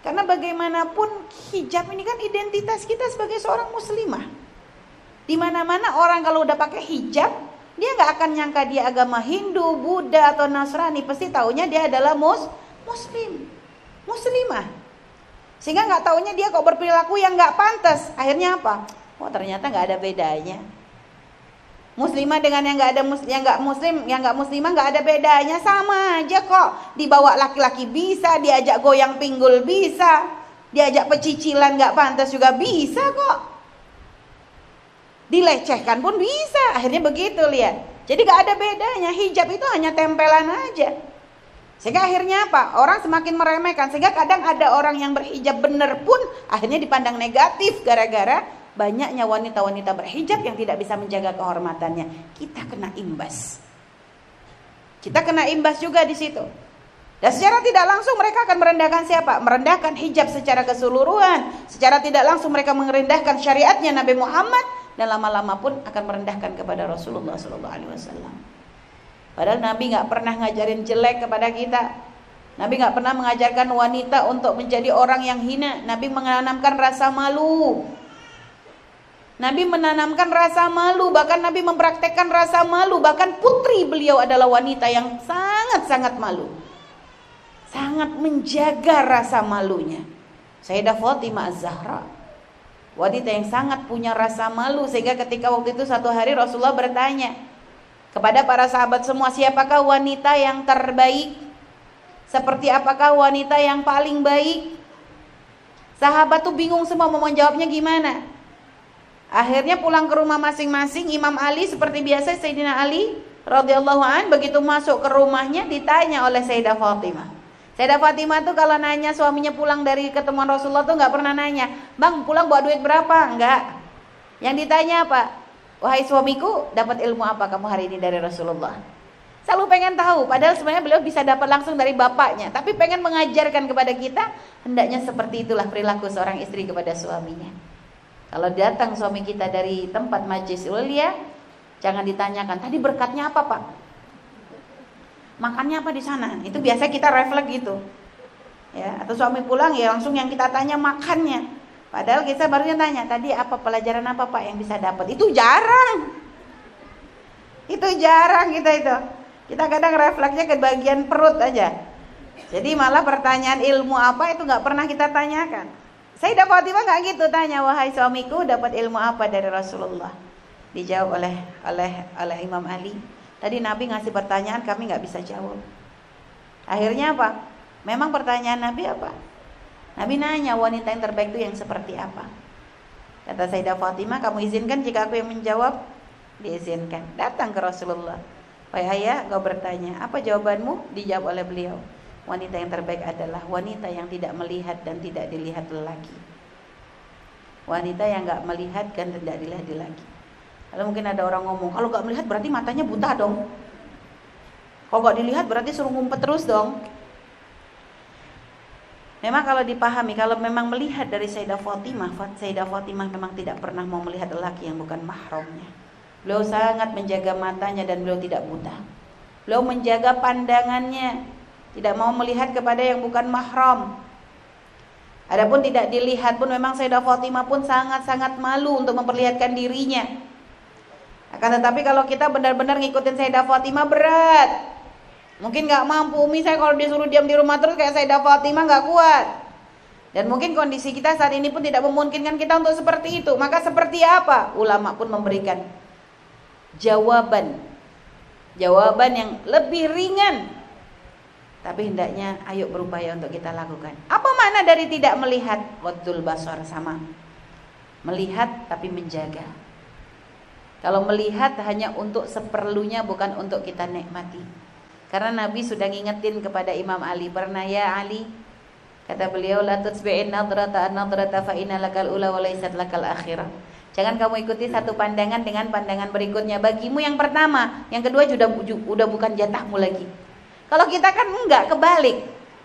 Karena bagaimanapun hijab ini kan identitas kita sebagai seorang muslimah. Di mana-mana orang kalau udah pakai hijab, dia nggak akan nyangka dia agama Hindu, Buddha atau Nasrani. Pasti taunya dia adalah mus Muslim, Muslimah. Sehingga nggak taunya dia kok berperilaku yang nggak pantas. Akhirnya apa? Oh ternyata nggak ada bedanya. Muslimah dengan yang nggak ada mus yang nggak muslim yang nggak muslimah nggak ada bedanya. Sama aja kok. Dibawa laki-laki bisa diajak goyang pinggul bisa. Diajak pecicilan nggak pantas juga bisa kok. Dilecehkan pun bisa. Akhirnya begitu lihat. Jadi gak ada bedanya. Hijab itu hanya tempelan aja. Sehingga akhirnya apa? Orang semakin meremehkan. Sehingga kadang ada orang yang berhijab benar pun akhirnya dipandang negatif gara-gara banyaknya wanita-wanita berhijab yang tidak bisa menjaga kehormatannya kita kena imbas kita kena imbas juga di situ dan secara tidak langsung mereka akan merendahkan siapa? Merendahkan hijab secara keseluruhan. Secara tidak langsung mereka merendahkan syariatnya Nabi Muhammad dan lama-lama pun akan merendahkan kepada Rasulullah Sallallahu Alaihi Wasallam. Padahal Nabi nggak pernah ngajarin jelek kepada kita. Nabi nggak pernah mengajarkan wanita untuk menjadi orang yang hina. Nabi menanamkan rasa malu. Nabi menanamkan rasa malu, bahkan Nabi mempraktekkan rasa malu, bahkan putri beliau adalah wanita yang sangat-sangat malu. Sangat menjaga rasa malunya. Sayyidah Fatimah Az-Zahra Wanita yang sangat punya rasa malu sehingga ketika waktu itu satu hari Rasulullah bertanya kepada para sahabat semua siapakah wanita yang terbaik? Seperti apakah wanita yang paling baik? Sahabat tuh bingung semua mau menjawabnya gimana. Akhirnya pulang ke rumah masing-masing Imam Ali seperti biasa Sayyidina Ali radhiyallahu an begitu masuk ke rumahnya ditanya oleh Sayyidah Fatimah. Sayyidah Fatimah tuh kalau nanya suaminya pulang dari ketemuan Rasulullah tuh nggak pernah nanya, bang pulang bawa duit berapa? Enggak. Yang ditanya apa? Wahai suamiku, dapat ilmu apa kamu hari ini dari Rasulullah? Selalu pengen tahu, padahal sebenarnya beliau bisa dapat langsung dari bapaknya, tapi pengen mengajarkan kepada kita, hendaknya seperti itulah perilaku seorang istri kepada suaminya. Kalau datang suami kita dari tempat majlis ulia, jangan ditanyakan, tadi berkatnya apa pak? makannya apa di sana? Itu biasa kita refleks gitu. Ya atau suami pulang ya langsung yang kita tanya makannya. Padahal kita barunya tanya tadi apa pelajaran apa pak yang bisa dapat? Itu jarang. Itu jarang kita itu. Kita kadang refleksnya ke bagian perut aja. Jadi malah pertanyaan ilmu apa itu nggak pernah kita tanyakan. Sayyidah Fatimah nggak gitu tanya, wahai suamiku dapat ilmu apa dari Rasulullah? Dijawab oleh oleh oleh Imam Ali. Tadi Nabi ngasih pertanyaan kami nggak bisa jawab. Akhirnya apa? Memang pertanyaan Nabi apa? Nabi nanya wanita yang terbaik itu yang seperti apa? Kata Sayyidah Fatimah, kamu izinkan jika aku yang menjawab? Diizinkan. Datang ke Rasulullah. Wahai ayah, kau bertanya, apa jawabanmu? Dijawab oleh beliau. Wanita yang terbaik adalah wanita yang tidak melihat dan tidak dilihat lagi. Wanita yang nggak melihat dan tidak dilihat lagi. Lalu mungkin ada orang ngomong, kalau nggak melihat berarti matanya buta dong. Kalau nggak dilihat berarti suruh ngumpet terus dong. Memang kalau dipahami, kalau memang melihat dari Sayyidah Fatimah, Sayyidah Fatimah memang tidak pernah mau melihat lelaki yang bukan mahramnya. Beliau sangat menjaga matanya dan beliau tidak buta. Beliau menjaga pandangannya, tidak mau melihat kepada yang bukan mahram. Adapun tidak dilihat pun memang Sayyidah Fatimah pun sangat-sangat malu untuk memperlihatkan dirinya. Akan tetapi kalau kita benar-benar ngikutin Sayyidah Fatimah berat. Mungkin nggak mampu Umi saya kalau disuruh diam di rumah terus kayak Sayyidah Fatimah nggak kuat. Dan mungkin kondisi kita saat ini pun tidak memungkinkan kita untuk seperti itu. Maka seperti apa? Ulama pun memberikan jawaban. Jawaban yang lebih ringan tapi hendaknya ayo berupaya untuk kita lakukan. Apa makna dari tidak melihat? Wadul basar sama. Melihat tapi menjaga. Kalau melihat hanya untuk seperlunya bukan untuk kita nikmati. Karena Nabi sudah ngingetin kepada Imam Ali, pernah ya Ali? Kata beliau, la tutsbi'in nadrata an-nadrata fa inna lakal ula wa laysat lakal akhirah. Jangan kamu ikuti satu pandangan dengan pandangan berikutnya. Bagimu yang pertama, yang kedua sudah udah bukan jatahmu lagi. Kalau kita kan enggak kebalik.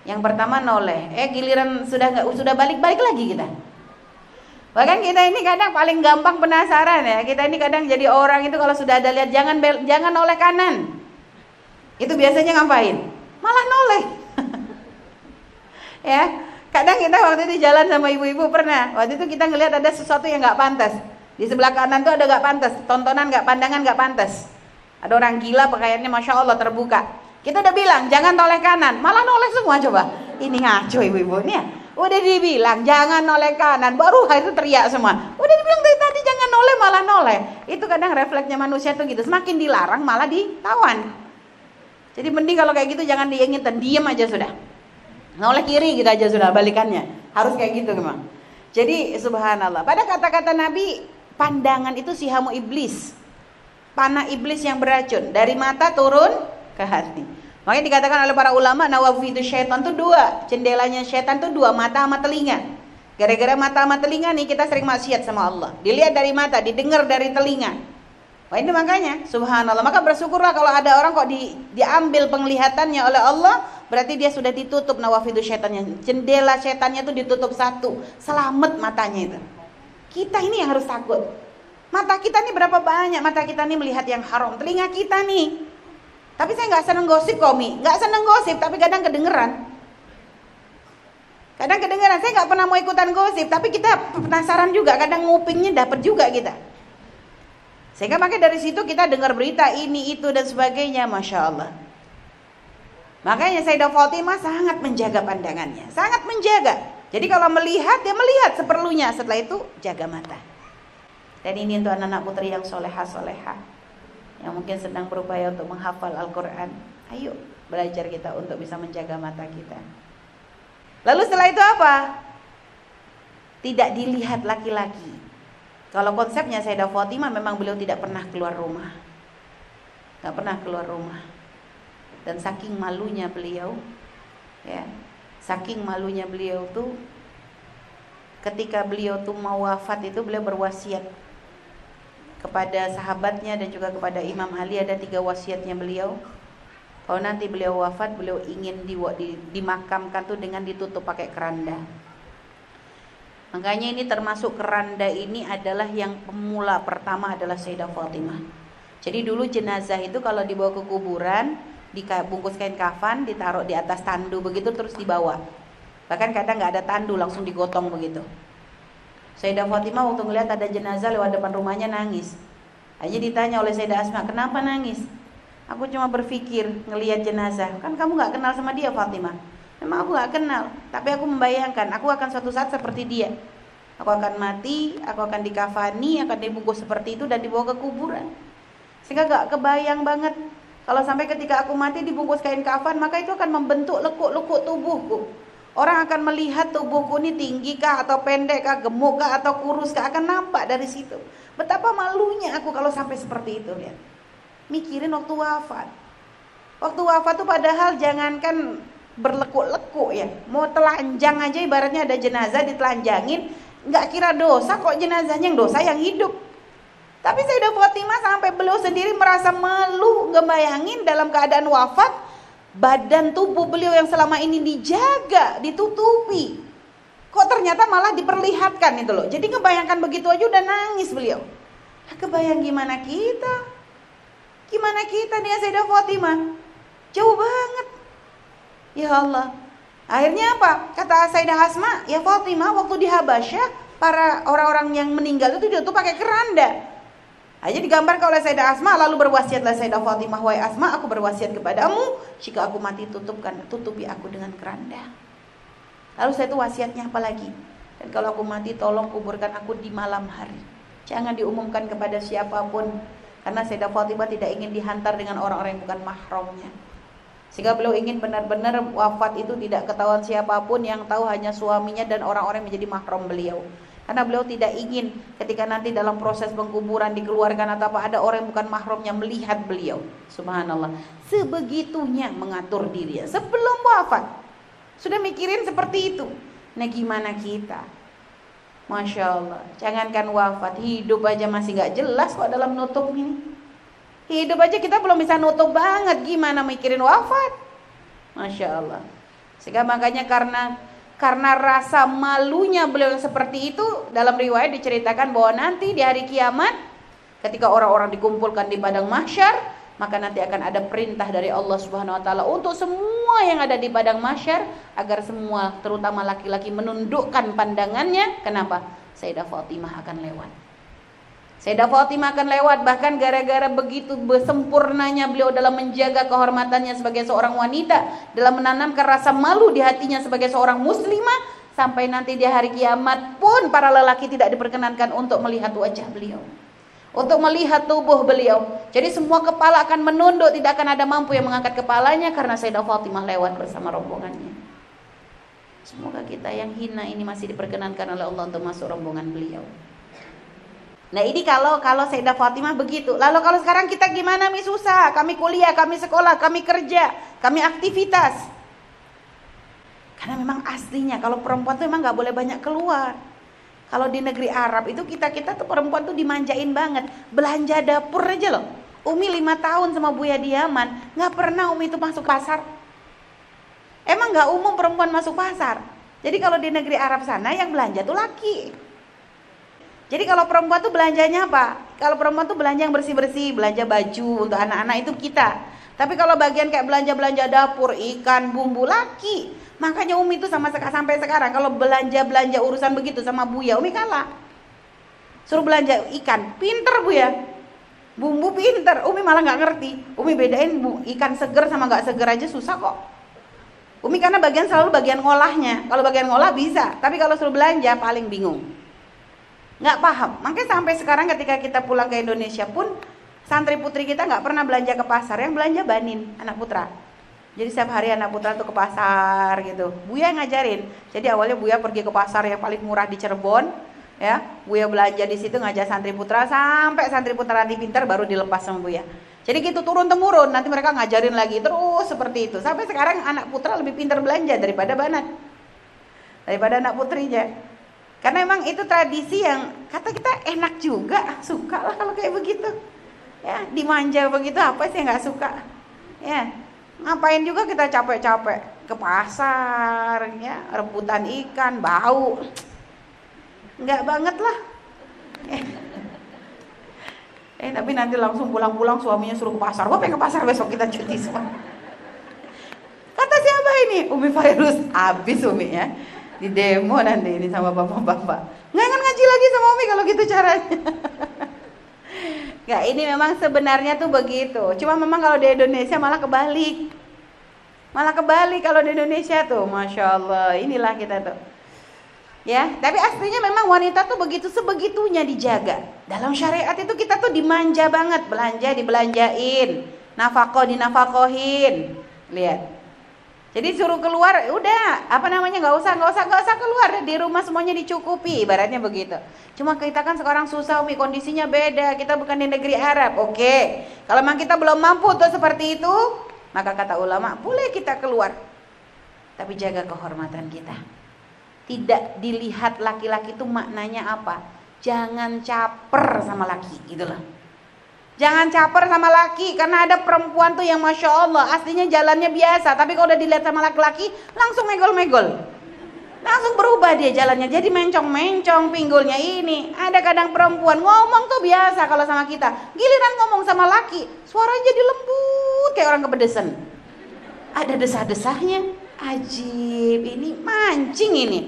Yang pertama noleh, eh giliran sudah enggak sudah balik-balik lagi kita. Bahkan kita ini kadang paling gampang penasaran ya. Kita ini kadang jadi orang itu kalau sudah ada lihat jangan bel, jangan noleh kanan. Itu biasanya ngapain? Malah noleh. ya, kadang kita waktu itu jalan sama ibu-ibu pernah. Waktu itu kita ngelihat ada sesuatu yang nggak pantas. Di sebelah kanan tuh ada nggak pantas, tontonan nggak pandangan nggak pantas. Ada orang gila pakaiannya masya Allah terbuka. Kita udah bilang jangan noleh kanan, malah noleh semua coba. Ini ngaco ibu-ibu nih ya. Udah dibilang jangan noleh kanan, baru itu teriak semua. Udah dibilang dari tadi jangan noleh malah noleh. Itu kadang refleksnya manusia tuh gitu. Semakin dilarang malah ditawan. Jadi mending kalau kayak gitu jangan diingetin, diam aja sudah. Noleh kiri gitu aja sudah balikannya. Harus kayak gitu memang. Jadi subhanallah. Pada kata-kata Nabi, pandangan itu sihamu iblis. Panah iblis yang beracun. Dari mata turun ke hati. Makanya dikatakan oleh para ulama nawafi itu syaitan tuh dua, jendelanya syaitan tuh dua, mata sama telinga. Gara-gara mata sama telinga nih kita sering maksiat sama Allah. Dilihat dari mata, didengar dari telinga. Wah ini makanya subhanallah. Maka bersyukurlah kalau ada orang kok di, diambil penglihatannya oleh Allah, berarti dia sudah ditutup nawafidu syaitannya. Jendela syaitannya itu ditutup satu, selamat matanya itu. Kita ini yang harus takut. Mata kita nih berapa banyak mata kita nih melihat yang haram. Telinga kita nih tapi saya nggak seneng gosip komi, nggak seneng gosip, tapi kadang kedengeran. Kadang kedengeran, saya nggak pernah mau ikutan gosip, tapi kita penasaran juga, kadang ngupingnya dapat juga kita. Sehingga makanya dari situ kita dengar berita ini, itu, dan sebagainya, Masya Allah. Makanya Sayyidah Fatimah sangat menjaga pandangannya, sangat menjaga. Jadi kalau melihat, dia melihat seperlunya. Setelah itu jaga mata. Dan ini untuk anak-anak putri yang soleha-soleha yang mungkin sedang berupaya untuk menghafal Al-Quran. Ayo belajar kita untuk bisa menjaga mata kita. Lalu setelah itu apa? tidak dilihat laki-laki. Kalau konsepnya Sayyidah Fatimah memang beliau tidak pernah keluar rumah. Nggak pernah keluar rumah. Dan saking malunya beliau ya saking malunya beliau tuh ketika beliau tuh mau wafat itu beliau berwasiat kepada sahabatnya dan juga kepada Imam Ali ada tiga wasiatnya beliau. Kalau nanti beliau wafat, beliau ingin di, di, dimakamkan tuh dengan ditutup pakai keranda. Makanya ini termasuk keranda ini adalah yang pemula pertama adalah Sayyidah Fatimah. Jadi dulu jenazah itu kalau dibawa ke kuburan, dibungkus kain kafan, ditaruh di atas tandu begitu terus dibawa. Bahkan kadang nggak ada tandu langsung digotong begitu. Sayyidah Fatimah waktu ngeliat ada jenazah lewat depan rumahnya nangis. Aja ditanya oleh Sayyidah Asma, kenapa nangis? Aku cuma berpikir ngelihat jenazah. Kan kamu nggak kenal sama dia Fatimah. Memang aku gak kenal, tapi aku membayangkan aku akan suatu saat seperti dia. Aku akan mati, aku akan dikafani, akan dibungkus seperti itu dan dibawa ke kuburan. Sehingga gak kebayang banget kalau sampai ketika aku mati dibungkus kain kafan, maka itu akan membentuk lekuk-lekuk tubuhku. Orang akan melihat tubuhku ini tinggi kah atau pendek kah, gemuk kah atau kurus kah akan nampak dari situ. Betapa malunya aku kalau sampai seperti itu lihat. Mikirin waktu wafat. Waktu wafat tuh padahal jangankan berlekuk-lekuk ya. Mau telanjang aja ibaratnya ada jenazah ditelanjangin, nggak kira dosa kok jenazahnya yang dosa yang hidup. Tapi Sayyidah Fatimah sampai beliau sendiri merasa malu ngebayangin dalam keadaan wafat badan tubuh beliau yang selama ini dijaga, ditutupi. Kok ternyata malah diperlihatkan itu loh. Jadi ngebayangkan begitu aja udah nangis beliau. Nah, kebayang gimana kita? Gimana kita nih Sayyidah Fatimah? Jauh banget. Ya Allah. Akhirnya apa? Kata Sayyidah Asma, ya Fatimah waktu di Habasyah para orang-orang yang meninggal itu ditutup pakai keranda. Aja digambarkan oleh Sayyidah Asma lalu berwasiatlah Sayyidah Fatimah wahai Asma aku berwasiat kepadamu jika aku mati tutupkan tutupi aku dengan keranda. Lalu saya itu wasiatnya apa lagi? Dan kalau aku mati tolong kuburkan aku di malam hari. Jangan diumumkan kepada siapa pun karena Sayyidah Fatimah tidak ingin dihantar dengan orang-orang yang bukan mahramnya. Sehingga beliau ingin benar-benar wafat itu tidak ketahuan siapa pun yang tahu hanya suaminya dan orang-orang yang menjadi mahram beliau. Karena beliau tidak ingin ketika nanti dalam proses pengkuburan dikeluarkan atau apa ada orang yang bukan mahramnya melihat beliau. Subhanallah. Sebegitunya mengatur diri sebelum wafat. Sudah mikirin seperti itu. Nah gimana kita? Masya Allah. Jangankan wafat, hidup aja masih gak jelas kok dalam nutup ini. Hidup aja kita belum bisa nutup banget gimana mikirin wafat. Masya Allah. Sehingga makanya karena karena rasa malunya beliau seperti itu dalam riwayat diceritakan bahwa nanti di hari kiamat ketika orang-orang dikumpulkan di padang mahsyar maka nanti akan ada perintah dari Allah Subhanahu wa taala untuk semua yang ada di padang mahsyar agar semua terutama laki-laki menundukkan pandangannya. Kenapa? Sayyidah Fatimah akan lewat Sayyidah Fatimah akan lewat bahkan gara-gara begitu sempurnanya beliau dalam menjaga kehormatannya sebagai seorang wanita, dalam menanamkan rasa malu di hatinya sebagai seorang muslimah sampai nanti di hari kiamat pun para lelaki tidak diperkenankan untuk melihat wajah beliau. Untuk melihat tubuh beliau. Jadi semua kepala akan menunduk, tidak akan ada mampu yang mengangkat kepalanya karena Sayyidah Fatimah lewat bersama rombongannya. Semoga kita yang hina ini masih diperkenankan oleh Allah untuk masuk rombongan beliau. Nah ini kalau kalau Sayyidah Fatimah begitu. Lalu kalau sekarang kita gimana mi susah? Kami kuliah, kami sekolah, kami kerja, kami aktivitas. Karena memang aslinya kalau perempuan tuh memang nggak boleh banyak keluar. Kalau di negeri Arab itu kita kita tuh perempuan tuh dimanjain banget. Belanja dapur aja loh. Umi lima tahun sama Buya Diaman nggak pernah Umi itu masuk pasar. Emang nggak umum perempuan masuk pasar. Jadi kalau di negeri Arab sana yang belanja tuh laki. Jadi kalau perempuan tuh belanjanya apa? Kalau perempuan tuh belanja yang bersih-bersih, belanja baju untuk anak-anak itu kita. Tapi kalau bagian kayak belanja-belanja dapur, ikan, bumbu laki. Makanya Umi itu sama sampai sekarang kalau belanja-belanja urusan begitu sama Buya, Umi kalah. Suruh belanja ikan, pinter Bu ya. Bumbu pinter, Umi malah nggak ngerti. Umi bedain bu, ikan seger sama nggak seger aja susah kok. Umi karena bagian selalu bagian ngolahnya. Kalau bagian ngolah bisa, tapi kalau suruh belanja paling bingung nggak paham. Makanya sampai sekarang ketika kita pulang ke Indonesia pun santri putri kita nggak pernah belanja ke pasar, yang belanja banin anak putra. Jadi setiap hari anak putra tuh ke pasar gitu. Buya ngajarin. Jadi awalnya Buya pergi ke pasar yang paling murah di Cirebon, ya. Buya belanja di situ ngajak santri putra sampai santri putra nanti pintar baru dilepas sama Buya. Jadi gitu turun temurun, nanti mereka ngajarin lagi terus seperti itu. Sampai sekarang anak putra lebih pintar belanja daripada banat. Daripada anak putrinya. Karena memang itu tradisi yang kata kita enak juga, suka lah kalau kayak begitu. Ya, dimanja begitu apa sih nggak suka? Ya, ngapain juga kita capek-capek ke pasar, ya, rebutan ikan, bau. Nggak banget lah. Eh. eh, tapi nanti langsung pulang-pulang suaminya suruh ke pasar. Wah, pengen ke pasar besok kita cuti semua. Kata siapa ini? Umi Fairuz. Habis Umi ya di demo nanti ini sama bapak-bapak. Nggak akan ngaji lagi sama Umi kalau gitu caranya. Nggak, ini memang sebenarnya tuh begitu. Cuma memang kalau di Indonesia malah kebalik. Malah kebalik kalau di Indonesia tuh, masya Allah. Inilah kita tuh. Ya, tapi aslinya memang wanita tuh begitu sebegitunya dijaga. Dalam syariat itu kita tuh dimanja banget, belanja dibelanjain, nafkah dinafakohin. Lihat, jadi suruh keluar, udah apa namanya nggak usah nggak usah nggak usah keluar di rumah semuanya dicukupi, ibaratnya begitu. Cuma kita kan sekarang susah umi kondisinya beda, kita bukan di negeri Arab, oke. Kalau memang kita belum mampu untuk seperti itu, maka kata ulama boleh kita keluar, tapi jaga kehormatan kita. Tidak dilihat laki-laki itu maknanya apa? Jangan caper sama laki, gitulah. Jangan caper sama laki karena ada perempuan tuh yang masya Allah aslinya jalannya biasa tapi kalau udah dilihat sama laki-laki langsung megol-megol. Langsung berubah dia jalannya jadi mencong-mencong pinggulnya ini. Ada kadang perempuan ngomong tuh biasa kalau sama kita. Giliran ngomong sama laki suaranya jadi lembut kayak orang kepedesan. Ada desah-desahnya. Ajib ini mancing ini.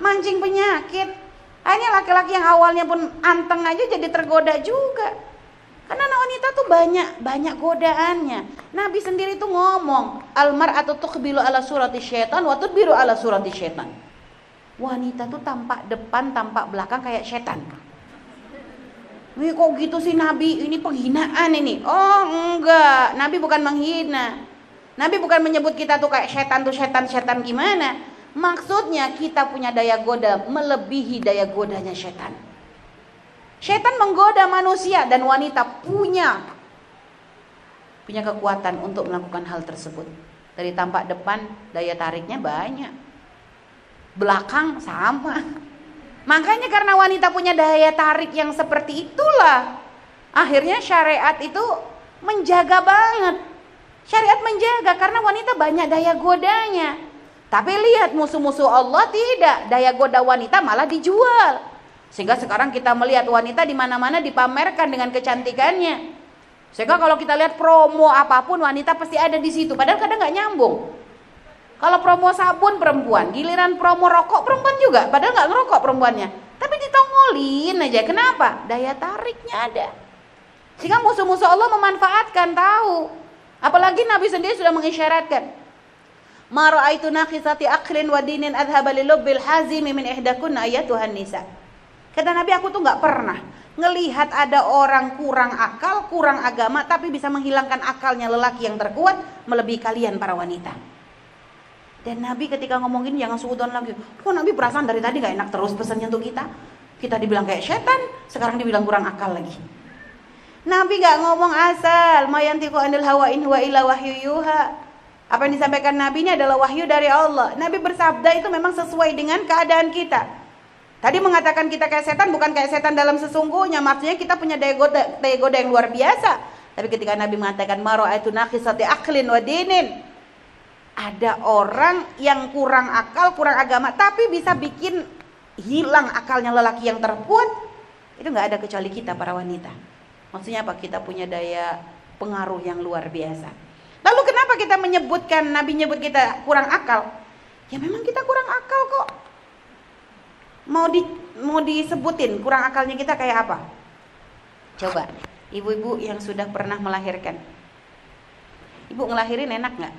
Mancing penyakit. Hanya laki-laki yang awalnya pun anteng aja jadi tergoda juga. Karena anak wanita tuh banyak banyak godaannya. Nabi sendiri tuh ngomong, almar atau tuqbilu ala surati syaitan, wa biru ala surati syaitan. Wanita tuh tampak depan, tampak belakang kayak setan. Wih kok gitu sih Nabi? Ini penghinaan ini. Oh enggak, Nabi bukan menghina. Nabi bukan menyebut kita tuh kayak setan tuh setan-setan gimana. Maksudnya kita punya daya goda melebihi daya godanya setan. Setan menggoda manusia dan wanita punya punya kekuatan untuk melakukan hal tersebut. Dari tampak depan daya tariknya banyak. Belakang sama. Makanya karena wanita punya daya tarik yang seperti itulah akhirnya syariat itu menjaga banget. Syariat menjaga karena wanita banyak daya godanya. Tapi lihat musuh-musuh Allah tidak, daya goda wanita malah dijual. Sehingga sekarang kita melihat wanita di mana-mana dipamerkan dengan kecantikannya. Sehingga kalau kita lihat promo apa pun wanita pasti ada di situ. Padahal kadang nggak nyambung. Kalau promo sabun perempuan, giliran promo rokok perempuan juga. Padahal nggak ngerokok perempuannya. Tapi ditongolin aja. Kenapa? Daya tariknya ada. Sehingga musuh-musuh Allah memanfaatkan tahu. Apalagi Nabi sendiri sudah mengisyaratkan. Ma ra'aitu naqisati aqlin wa dinin adhaba lilubbil hazimi min ihdakunna ayatuhan nisa. Kata Nabi aku tuh nggak pernah ngelihat ada orang kurang akal, kurang agama, tapi bisa menghilangkan akalnya lelaki yang terkuat melebihi kalian para wanita. Dan Nabi ketika ngomongin jangan suudon lagi. Kok Nabi perasaan dari tadi gak enak terus pesannya untuk kita? Kita dibilang kayak setan, sekarang dibilang kurang akal lagi. Nabi gak ngomong asal, mayantiku anil hawa in huwa ila wahyu yuha. Apa yang disampaikan Nabi ini adalah wahyu dari Allah. Nabi bersabda itu memang sesuai dengan keadaan kita. Tadi mengatakan kita kayak setan bukan kayak setan dalam sesungguhnya, maksudnya kita punya daya goda, daya goda yang luar biasa. Tapi ketika Nabi mengatakan maro itu nakhisati aklin wa dinin. Ada orang yang kurang akal, kurang agama, tapi bisa bikin hilang akalnya lelaki yang terkuat. Itu nggak ada kecuali kita para wanita. Maksudnya apa? Kita punya daya pengaruh yang luar biasa. Lalu kenapa kita menyebutkan Nabi nyebut kita kurang akal? Ya memang kita kurang akal kok mau di mau disebutin kurang akalnya kita kayak apa? Coba, ibu-ibu yang sudah pernah melahirkan. Ibu ngelahirin enak nggak?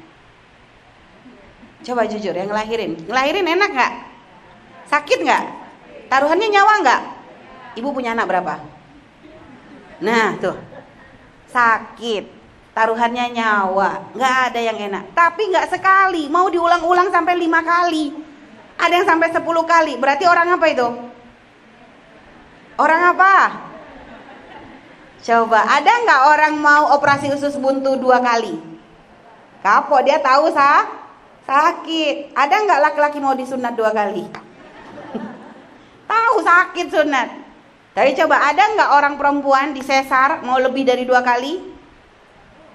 Coba jujur, yang ngelahirin, ngelahirin enak nggak? Sakit nggak? Taruhannya nyawa nggak? Ibu punya anak berapa? Nah tuh, sakit. Taruhannya nyawa, nggak ada yang enak. Tapi nggak sekali, mau diulang-ulang sampai lima kali ada yang sampai 10 kali. Berarti orang apa itu? Orang apa? Coba, ada nggak orang mau operasi usus buntu dua kali? Kapok dia tahu sah? Sakit. Ada nggak laki-laki mau disunat dua kali? tahu sakit sunat. Tapi coba, ada nggak orang perempuan disesar mau lebih dari dua kali?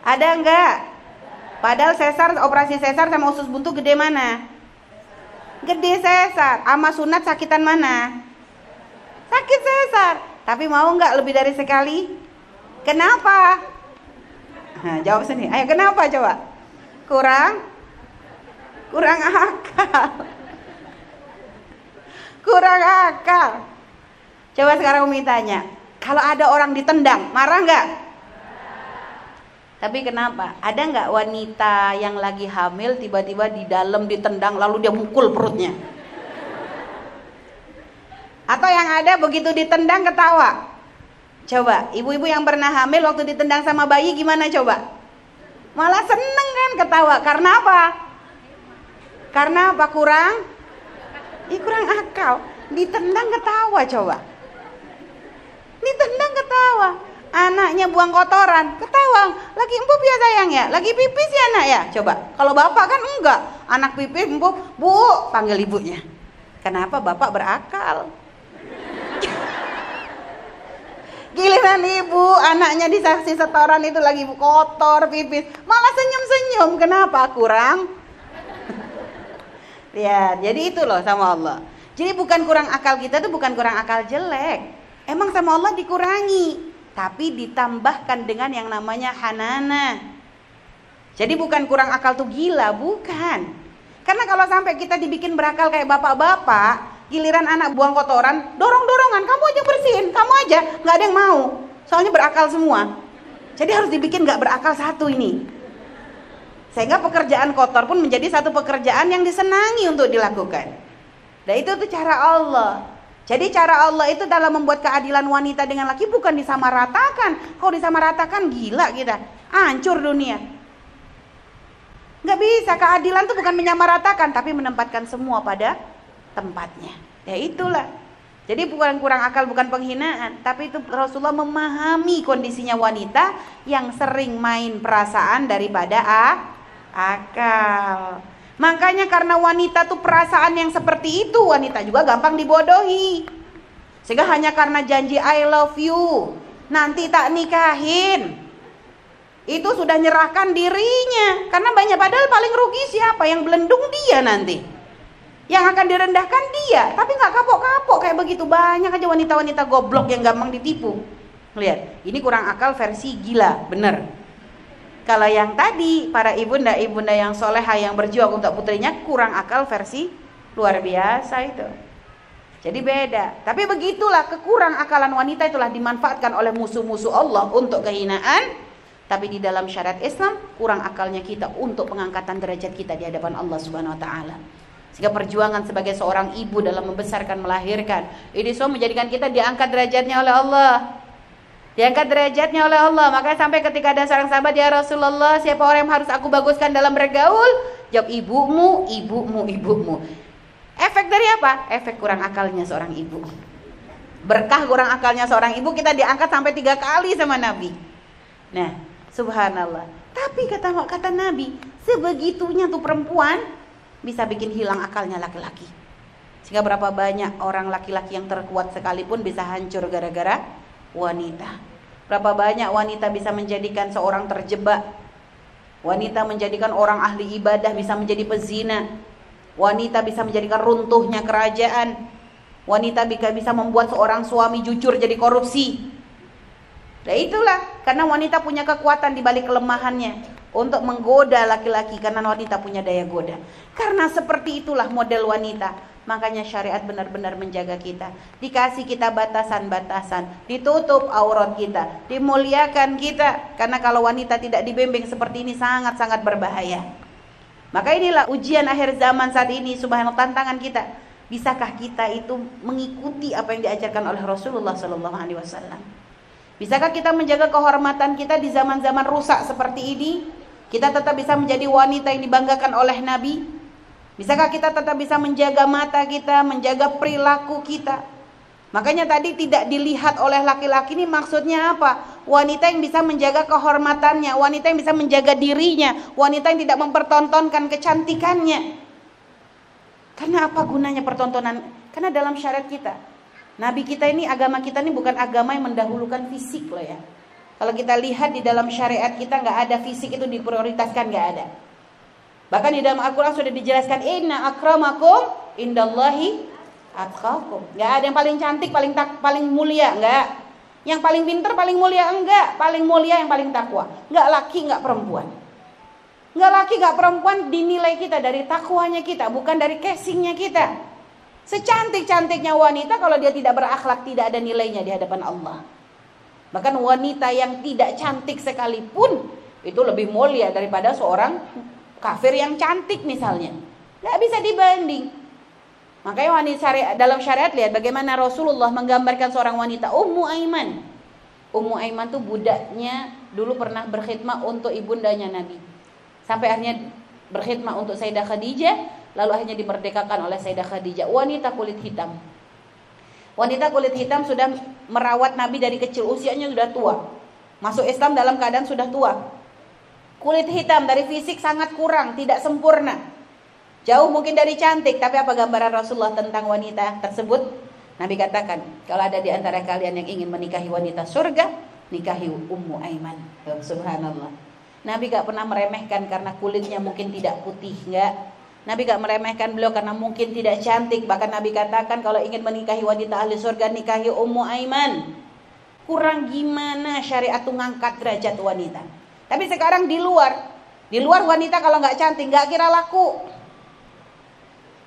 Ada nggak? Padahal sesar, operasi sesar sama usus buntu gede mana? Gede sesar. Ama sunat sakitan mana? Sakit sesar. Tapi mau nggak lebih dari sekali? Kenapa? Nah, jawab sini. Ayo kenapa coba? Kurang? Kurang akal. Kurang akal. Coba sekarang Umi tanya. Kalau ada orang ditendang, marah nggak? Tapi kenapa? Ada nggak wanita yang lagi hamil tiba-tiba di dalam ditendang lalu dia mukul perutnya? Atau yang ada begitu ditendang ketawa? Coba, ibu-ibu yang pernah hamil waktu ditendang sama bayi gimana coba? Malah seneng kan ketawa. Karena apa? Karena apa kurang? Ih, kurang akal. Ditendang ketawa coba. Ditendang ketawa. Anaknya buang kotoran, ketawa. Lagi empuk ya sayang ya? Lagi pipis ya anak ya? Coba. Kalau bapak kan enggak. Anak pipis empuk, bu, panggil ibunya. Kenapa bapak berakal? Giliran ibu, anaknya disaksi setoran itu lagi kotor, pipis, malah senyum-senyum. Kenapa? Kurang? Lihat, jadi itu loh sama Allah. Jadi bukan kurang akal kita tuh bukan kurang akal jelek. Emang sama Allah dikurangi, tapi ditambahkan dengan yang namanya hanana. Jadi bukan kurang akal tuh gila, bukan. Karena kalau sampai kita dibikin berakal kayak bapak-bapak, Giliran anak buang kotoran, dorong-dorongan, kamu aja bersihin, kamu aja, nggak ada yang mau. Soalnya berakal semua. Jadi harus dibikin nggak berakal satu ini. Sehingga pekerjaan kotor pun menjadi satu pekerjaan yang disenangi untuk dilakukan. Dan itu tuh cara Allah. Jadi cara Allah itu dalam membuat keadilan wanita dengan laki bukan disamaratakan. Kalau disamaratakan gila kita, hancur dunia. Nggak bisa, keadilan itu bukan menyamaratakan, tapi menempatkan semua pada tempatnya. Ya itulah. Jadi bukan kurang akal, bukan penghinaan, tapi itu Rasulullah memahami kondisinya wanita yang sering main perasaan daripada akal. Makanya karena wanita tuh perasaan yang seperti itu, wanita juga gampang dibodohi. Sehingga hanya karena janji I love you, nanti tak nikahin. Itu sudah nyerahkan dirinya. Karena banyak padahal paling rugi siapa? Yang belendung dia nanti. Yang akan direndahkan dia, tapi nggak kapok-kapok kayak begitu. Banyak aja wanita-wanita goblok yang gampang ditipu. Lihat, ini kurang akal versi gila, bener. Kalau yang tadi para ibunda ibunda yang soleha yang berjuang untuk putrinya kurang akal versi luar biasa itu. Jadi beda. Tapi begitulah kekurang akalan wanita itulah dimanfaatkan oleh musuh-musuh Allah untuk kehinaan. Tapi di dalam syariat Islam kurang akalnya kita untuk pengangkatan derajat kita di hadapan Allah Subhanahu wa taala. Sehingga perjuangan sebagai seorang ibu dalam membesarkan, melahirkan. Ini semua menjadikan kita diangkat derajatnya oleh Allah. Diangkat derajatnya oleh Allah. Makanya sampai ketika ada seorang sahabat, Ya Rasulullah, siapa orang yang harus aku baguskan dalam bergaul? Jawab ibumu, ibumu, ibumu. Efek dari apa? Efek kurang akalnya seorang ibu. Berkah kurang akalnya seorang ibu, kita diangkat sampai tiga kali sama Nabi. Nah, subhanallah. Tapi kata kata Nabi, sebegitunya tuh perempuan bisa bikin hilang akalnya laki-laki. Sehingga berapa banyak orang laki-laki yang terkuat sekalipun bisa hancur gara-gara wanita. Berapa banyak wanita bisa menjadikan seorang terjebak. Wanita menjadikan orang ahli ibadah bisa menjadi pezina. Wanita bisa menjadikan runtuhnya kerajaan. Wanita bisa membuat seorang suami jujur jadi korupsi. Nah itulah karena wanita punya kekuatan di balik kelemahannya untuk menggoda laki-laki karena wanita punya daya goda. Karena seperti itulah model wanita. Makanya syariat benar-benar menjaga kita. Dikasih kita batasan-batasan, ditutup aurat kita, dimuliakan kita. Karena kalau wanita tidak dibimbing seperti ini sangat-sangat berbahaya. Maka inilah ujian akhir zaman saat ini subhanallah tantangan kita. Bisakah kita itu mengikuti apa yang diajarkan oleh Rasulullah sallallahu alaihi wasallam? Bisakah kita menjaga kehormatan kita di zaman-zaman rusak seperti ini? Kita tetap bisa menjadi wanita yang dibanggakan oleh Nabi? Bisakah kita tetap bisa menjaga mata kita, menjaga perilaku kita? Makanya tadi tidak dilihat oleh laki-laki ini maksudnya apa? Wanita yang bisa menjaga kehormatannya, wanita yang bisa menjaga dirinya, wanita yang tidak mempertontonkan kecantikannya. Karena apa gunanya pertontonan? Karena dalam syariat kita, Nabi kita ini, agama kita ini bukan agama yang mendahulukan fisik loh ya. Kalau kita lihat di dalam syariat kita nggak ada fisik itu diprioritaskan nggak ada. Bahkan di dalam Al-Quran sudah dijelaskan Inna akramakum indallahi atqakum. Nggak ada yang paling cantik, paling tak, paling mulia, nggak. Yang paling pinter, paling mulia enggak. Paling mulia yang paling takwa. Nggak laki, nggak perempuan. Nggak laki, nggak perempuan dinilai kita dari takwanya kita, bukan dari casingnya kita. Secantik-cantiknya wanita kalau dia tidak berakhlak tidak ada nilainya di hadapan Allah. Bahkan wanita yang tidak cantik sekalipun itu lebih mulia daripada seorang kafir yang cantik misalnya. Nggak bisa dibanding. Makanya wanita syariat, dalam syariat lihat bagaimana Rasulullah menggambarkan seorang wanita Ummu Aiman. Ummu Aiman tuh budaknya dulu pernah berkhidmat untuk ibundanya Nabi. Sampai akhirnya berkhidmat untuk Sayyidah Khadijah, lalu akhirnya dimerdekakan oleh Sayyidah Khadijah, wanita kulit hitam. Wanita kulit hitam sudah merawat Nabi dari kecil, usianya sudah tua. Masuk Islam dalam keadaan sudah tua. Kulit hitam dari fisik sangat kurang, tidak sempurna. Jauh mungkin dari cantik, tapi apa gambaran Rasulullah tentang wanita tersebut? Nabi katakan, kalau ada di antara kalian yang ingin menikahi wanita surga, nikahi Ummu Aiman. Subhanallah. Nabi gak pernah meremehkan karena kulitnya mungkin tidak putih, enggak. Nabi gak meremehkan beliau karena mungkin tidak cantik. Bahkan Nabi katakan kalau ingin menikahi wanita ahli surga, nikahi Ummu Aiman. Kurang gimana syariat itu ngangkat derajat wanita. Tapi sekarang di luar, di luar wanita kalau nggak cantik nggak kira laku.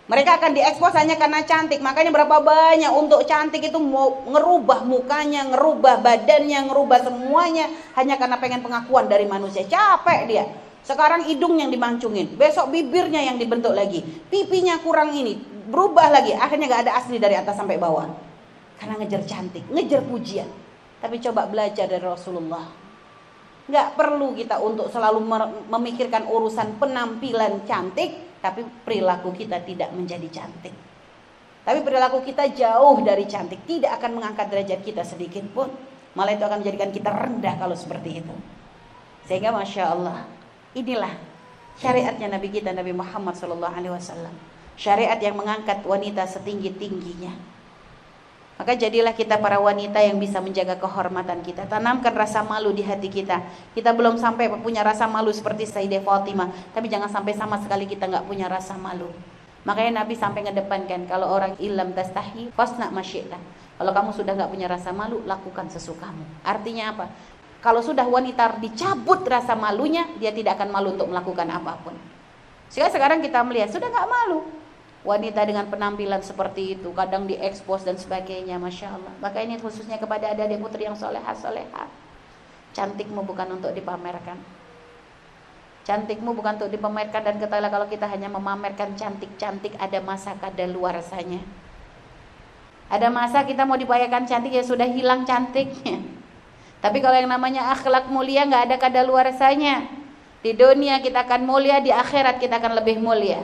Mereka akan diekspos hanya karena cantik. Makanya berapa banyak untuk cantik itu mau ngerubah mukanya, ngerubah badannya, ngerubah semuanya hanya karena pengen pengakuan dari manusia. Capek dia. Sekarang hidung yang dimancungin, besok bibirnya yang dibentuk lagi, pipinya kurang ini, berubah lagi. Akhirnya gak ada asli dari atas sampai bawah. Karena ngejar cantik, ngejar pujian. Tapi coba belajar dari Rasulullah Nggak perlu kita untuk selalu memikirkan urusan penampilan cantik, tapi perilaku kita tidak menjadi cantik. Tapi perilaku kita jauh dari cantik, tidak akan mengangkat derajat kita sedikit pun. Malah itu akan menjadikan kita rendah kalau seperti itu. Sehingga masya Allah, inilah syariatnya Nabi kita Nabi Muhammad SAW. Syariat yang mengangkat wanita setinggi tingginya maka jadilah kita para wanita yang bisa menjaga kehormatan kita. Tanamkan rasa malu di hati kita. Kita belum sampai punya rasa malu seperti Sayyidah Fatimah. Tapi jangan sampai sama sekali kita nggak punya rasa malu. Makanya Nabi sampai ngedepankan kalau orang ilam tastahi fasna masyita. Kalau kamu sudah nggak punya rasa malu, lakukan sesukamu. Artinya apa? Kalau sudah wanita dicabut rasa malunya, dia tidak akan malu untuk melakukan apa pun. Sehingga sekarang kita melihat sudah nggak malu, wanita dengan penampilan seperti itu kadang diekspos dan sebagainya masya Allah. Maka ini khususnya kepada adik-adik putri yang soleha soleha cantikmu bukan untuk dipamerkan. Cantikmu bukan untuk dipamerkan dan ketahuilah kalau kita hanya memamerkan cantik-cantik ada masa kada luar rasanya ada masa kita mau dibayarkan cantik ya sudah hilang cantiknya. Tapi kalau yang namanya akhlak mulia nggak ada kada luar rasanya di dunia kita akan mulia di akhirat kita akan lebih mulia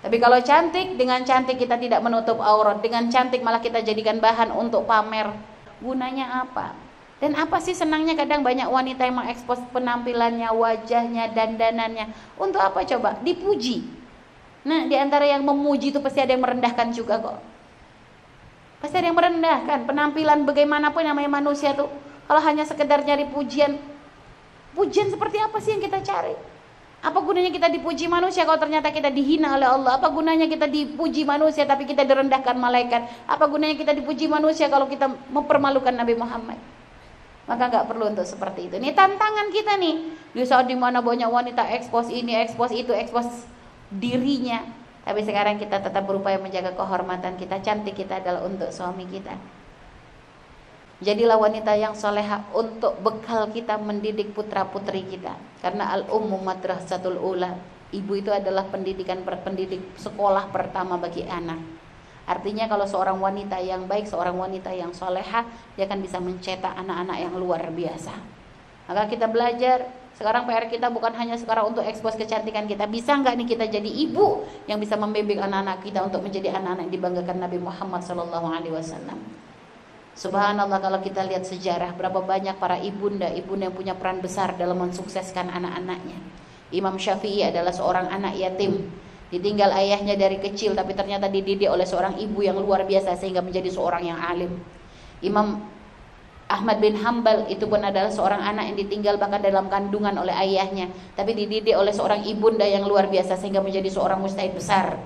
tapi kalau cantik, dengan cantik kita tidak menutup aurat, dengan cantik malah kita jadikan bahan untuk pamer. Gunanya apa? Dan apa sih senangnya kadang banyak wanita yang mengekspos penampilannya, wajahnya, dandanannya. Untuk apa coba? Dipuji. Nah, di antara yang memuji itu pasti ada yang merendahkan juga kok. Pasti ada yang merendahkan. Penampilan bagaimanapun namanya manusia tuh. Kalau hanya sekedar nyari pujian, pujian seperti apa sih yang kita cari? Apa gunanya kita dipuji manusia kalau ternyata kita dihina oleh Allah? Apa gunanya kita dipuji manusia tapi kita direndahkan malaikat? Apa gunanya kita dipuji manusia kalau kita mempermalukan Nabi Muhammad? Maka nggak perlu untuk seperti itu. Ini tantangan kita nih. Di saat di mana banyak wanita ekspos ini, ekspos itu, ekspos dirinya. Tapi sekarang kita tetap berupaya menjaga kehormatan kita, cantik kita adalah untuk suami kita. Jadilah wanita yang soleha untuk bekal kita mendidik putra putri kita. Karena al ummu madrasatul ula. Ibu itu adalah pendidikan pendidik sekolah pertama bagi anak. Artinya kalau seorang wanita yang baik, seorang wanita yang soleha, dia akan bisa mencetak anak-anak yang luar biasa. Maka kita belajar. Sekarang PR kita bukan hanya sekarang untuk ekspos kecantikan kita. Bisa nggak nih kita jadi ibu yang bisa membimbing anak-anak kita untuk menjadi anak-anak yang dibanggakan Nabi Muhammad SAW. Subhanallah kalau kita lihat sejarah berapa banyak para ibunda, ibunda yang punya peran besar dalam mensukseskan anak-anaknya. Imam Syafi'i adalah seorang anak yatim. Ditinggal ayahnya dari kecil tapi ternyata dididik oleh seorang ibu yang luar biasa sehingga menjadi seorang yang alim. Imam Ahmad bin Hambal itu pun adalah seorang anak yang ditinggal bahkan dalam kandungan oleh ayahnya tapi dididik oleh seorang ibunda yang luar biasa sehingga menjadi seorang mustahid besar.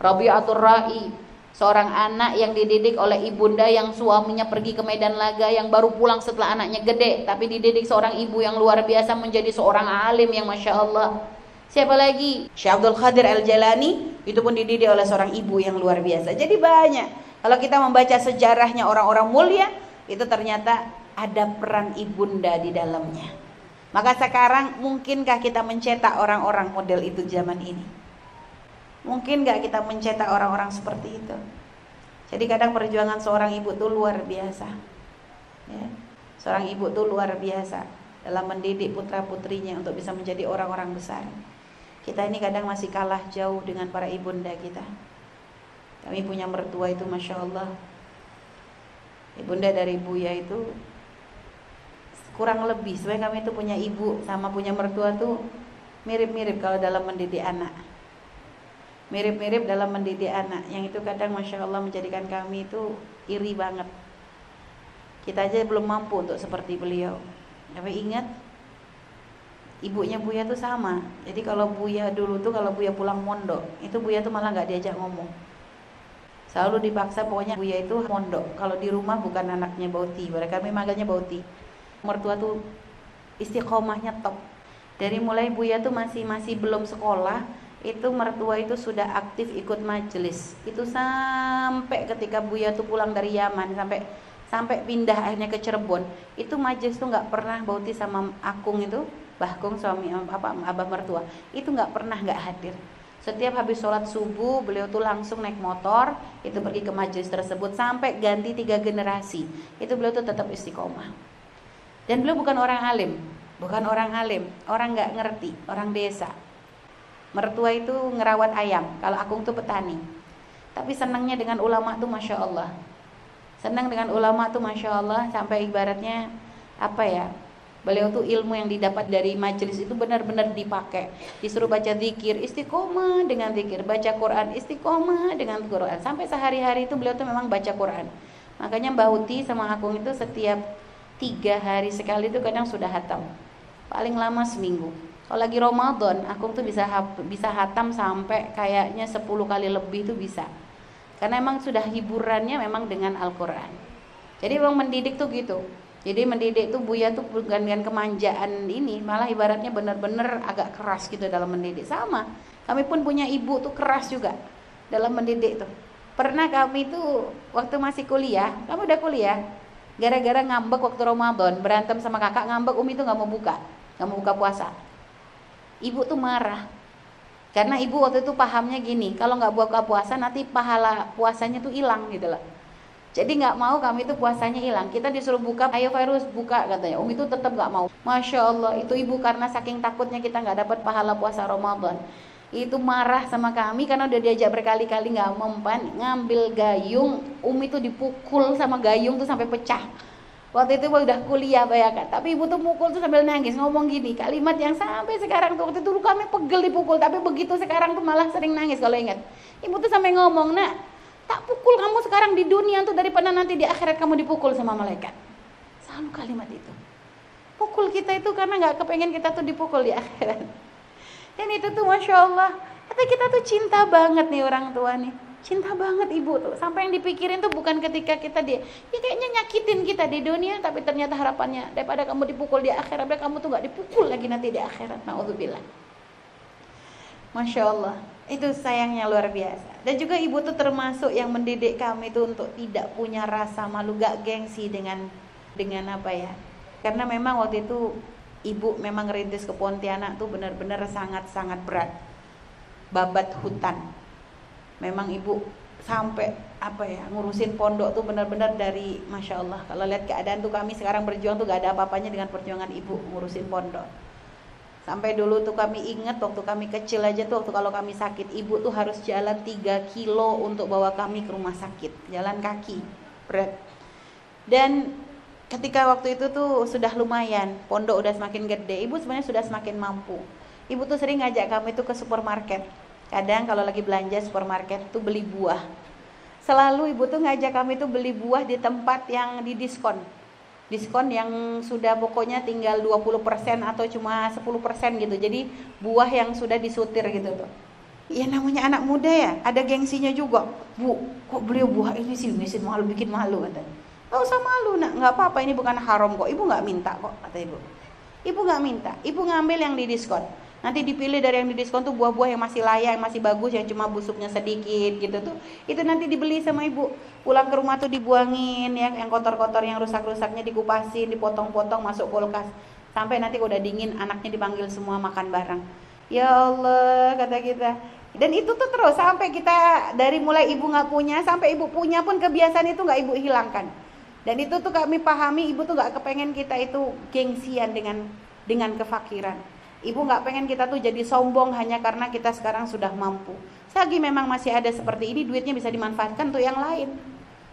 Rabi'atul Ra'i Seorang anak yang dididik oleh ibunda yang suaminya pergi ke medan laga yang baru pulang setelah anaknya gede, tapi dididik seorang ibu yang luar biasa menjadi seorang alim yang masya Allah. Siapa lagi? Syekh Abdul Qadir Al Jalani itu pun dididik oleh seorang ibu yang luar biasa. Jadi banyak. Kalau kita membaca sejarahnya orang-orang mulia, itu ternyata ada peran ibunda di dalamnya. Maka sekarang mungkinkah kita mencetak orang-orang model itu zaman ini? Mungkin gak kita mencetak orang-orang seperti itu? Jadi kadang perjuangan seorang ibu itu luar biasa. Ya. Seorang ibu itu luar biasa dalam mendidik putra putrinya untuk bisa menjadi orang-orang besar. Kita ini kadang masih kalah jauh dengan para ibunda kita. Kami punya mertua itu masya Allah. Ibunda dari Buya itu kurang lebih sebenarnya kami itu punya ibu sama punya mertua tuh mirip-mirip kalau dalam mendidik anak mirip-mirip dalam mendidik anak. Yang itu kadang masya Allah menjadikan kami itu iri banget. Kita aja belum mampu untuk seperti beliau. Tapi ingat ibunya Buya tuh sama. Jadi kalau Buya dulu tuh kalau Buya pulang mondok itu Buya tuh malah nggak diajak ngomong. Selalu dipaksa pokoknya Buya itu mondok. Kalau di rumah bukan anaknya Bauti mereka kami manggilnya Bauti. Mertua tuh istiqomahnya top. Dari mulai Buya tuh masih masih belum sekolah itu mertua itu sudah aktif ikut majelis. Itu sampai ketika Buya tuh pulang dari Yaman sampai sampai pindah akhirnya ke Cirebon. Itu majelis tuh nggak pernah Bauti sama Akung itu Bahkung suami apa abah mertua. Itu nggak pernah nggak hadir. Setiap habis sholat subuh beliau tuh langsung naik motor itu pergi ke majelis tersebut sampai ganti tiga generasi. Itu beliau tuh tetap istiqomah. Dan beliau bukan orang alim, bukan orang alim, orang nggak ngerti, orang desa. Mertua itu ngerawat ayam, kalau Akung tuh petani. Tapi senangnya dengan ulama tuh masya Allah. Senang dengan ulama tuh masya Allah sampai ibaratnya apa ya? Beliau tuh ilmu yang didapat dari majelis itu benar-benar dipakai. Disuruh baca zikir, istiqomah dengan zikir, baca Quran, istiqomah dengan Quran. Sampai sehari-hari itu beliau tuh memang baca Quran. Makanya Mbak Uti sama Akung itu setiap tiga hari sekali itu kadang sudah hatam paling lama seminggu kalau lagi Ramadan aku tuh bisa bisa hatam sampai kayaknya 10 kali lebih itu bisa. Karena emang sudah hiburannya memang dengan Al-Quran. Jadi memang mendidik tuh gitu. Jadi mendidik tuh Buya tuh bukan dengan kemanjaan ini malah ibaratnya benar-benar agak keras gitu dalam mendidik. Sama kami pun punya ibu tuh keras juga dalam mendidik tuh. Pernah kami tuh waktu masih kuliah kamu udah kuliah? Gara-gara ngambek waktu Ramadan berantem sama kakak ngambek Umi tuh nggak mau buka nggak mau buka puasa ibu tuh marah. Karena ibu waktu itu pahamnya gini kalau nggak buka puasa nanti pahala puasanya tuh hilang gitu loh. Jadi nggak mau kami itu puasanya hilang. Kita disuruh buka ayo virus buka katanya. Umi itu tetap nggak mau. Masya Allah itu ibu karena saking takutnya kita nggak dapat pahala puasa Ramadan. Itu marah sama kami karena udah diajak berkali-kali nggak mempan ngambil gayung. Umi tuh dipukul sama gayung tuh sampai pecah waktu itu udah kuliah bayangkan. Tapi ibu tuh mukul tuh sambil nangis ngomong gini kalimat yang sampai sekarang tuh waktu itu kami pegel dipukul tapi begitu sekarang tuh malah sering nangis kalau ingat. Ibu tuh sampai ngomong nak tak pukul kamu sekarang di dunia tuh daripada nanti di akhirat kamu dipukul sama malaikat. Selalu kalimat itu. Pukul kita itu karena nggak kepengen kita tuh dipukul di akhirat. Dan itu tuh masya Allah, kata kita tuh cinta banget nih orang tua nih. Cinta banget ibu tuh. Sampai yang dipikirin tuh bukan ketika kita dia, ya kayaknya nyakitin kita di dunia, tapi ternyata harapannya daripada kamu dipukul di akhirat, kamu tuh gak dipukul lagi nanti di akhirat. Naudzubillah. Masya Allah, itu sayangnya luar biasa. Dan juga ibu tuh termasuk yang mendidik kami tuh untuk tidak punya rasa malu, gak gengsi dengan dengan apa ya? Karena memang waktu itu ibu memang rintis ke Pontianak tuh benar-benar sangat-sangat berat babat hutan memang ibu sampai apa ya ngurusin pondok tuh benar-benar dari masya Allah. Kalau lihat keadaan tuh kami sekarang berjuang tuh gak ada apa-apanya dengan perjuangan ibu ngurusin pondok. Sampai dulu tuh kami ingat waktu kami kecil aja tuh waktu kalau kami sakit ibu tuh harus jalan 3 kilo untuk bawa kami ke rumah sakit. Jalan kaki berat. Dan ketika waktu itu tuh sudah lumayan pondok udah semakin gede ibu sebenarnya sudah semakin mampu. Ibu tuh sering ngajak kami tuh ke supermarket kadang kalau lagi belanja supermarket tuh beli buah. Selalu ibu tuh ngajak kami tuh beli buah di tempat yang di diskon. Diskon yang sudah pokoknya tinggal 20% atau cuma 10% gitu. Jadi buah yang sudah disutir gitu tuh. Ya namanya anak muda ya ada gengsinya juga. Bu kok beli buah ini sih? Mesin malu bikin malu katanya Gak usah malu nak, nggak apa-apa ini bukan haram kok. Ibu nggak minta kok kata ibu. Ibu nggak minta, ibu ngambil yang di diskon. Nanti dipilih dari yang di diskon tuh buah-buah yang masih layak, yang masih bagus, yang cuma busuknya sedikit gitu tuh. Itu nanti dibeli sama ibu. Pulang ke rumah tuh dibuangin ya, yang kotor-kotor, yang rusak-rusaknya dikupasin, dipotong-potong masuk kulkas. Sampai nanti udah dingin anaknya dipanggil semua makan bareng. Ya Allah kata kita. Dan itu tuh terus sampai kita dari mulai ibu nggak punya sampai ibu punya pun kebiasaan itu nggak ibu hilangkan. Dan itu tuh kami pahami ibu tuh nggak kepengen kita itu gengsian dengan dengan kefakiran. Ibu nggak pengen kita tuh jadi sombong hanya karena kita sekarang sudah mampu. Selagi memang masih ada seperti ini, duitnya bisa dimanfaatkan untuk yang lain.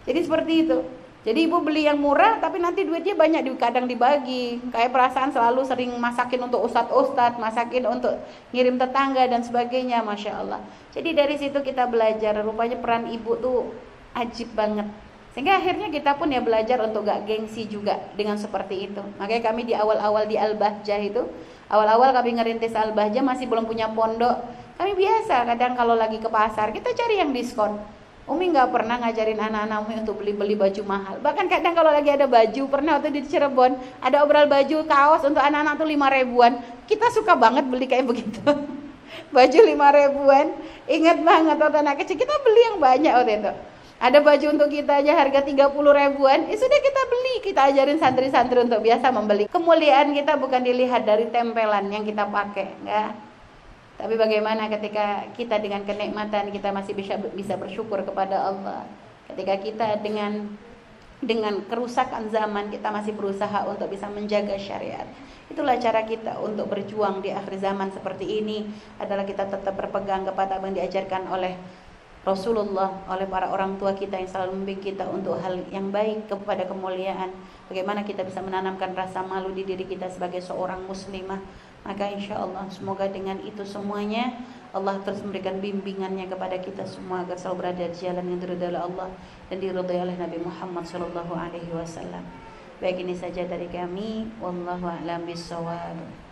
Jadi seperti itu. Jadi ibu beli yang murah, tapi nanti duitnya banyak di kadang dibagi. Kayak perasaan selalu sering masakin untuk ustadz-ustadz, masakin untuk ngirim tetangga dan sebagainya, masya Allah. Jadi dari situ kita belajar, rupanya peran ibu tuh ajib banget. Sehingga akhirnya kita pun ya belajar untuk gak gengsi juga dengan seperti itu. Makanya kami di awal-awal di Al-Bahjah itu, awal-awal kami ngerintis Al-Bahjah masih belum punya pondok. Kami biasa kadang kalau lagi ke pasar, kita cari yang diskon. Umi nggak pernah ngajarin anak-anak Umi untuk beli-beli baju mahal. Bahkan kadang kalau lagi ada baju, pernah waktu di Cirebon ada obral baju kaos untuk anak-anak tuh lima ribuan. Kita suka banget beli kayak begitu. baju lima ribuan, ingat banget waktu anak kecil kita beli yang banyak waktu itu. Ada baju untuk kita aja harga 30 ribuan, ya sudah kita beli, kita ajarin santri-santri untuk biasa membeli. Kemuliaan kita bukan dilihat dari tempelan yang kita pakai, enggak. Tapi bagaimana ketika kita dengan kenikmatan kita masih bisa bisa bersyukur kepada Allah. Ketika kita dengan dengan kerusakan zaman kita masih berusaha untuk bisa menjaga syariat. Itulah cara kita untuk berjuang di akhir zaman seperti ini adalah kita tetap berpegang kepada apa yang diajarkan oleh Rasulullah oleh para orang tua kita yang selalu membimbing kita untuk hal yang baik kepada kemuliaan bagaimana kita bisa menanamkan rasa malu di diri kita sebagai seorang muslimah maka insya Allah semoga dengan itu semuanya Allah terus memberikan bimbingannya kepada kita semua agar selalu berada di jalan yang diridhai Allah dan diridhai oleh Nabi Muhammad sallallahu alaihi wasallam. Baik ini saja dari kami wallahu a'lam bissawab.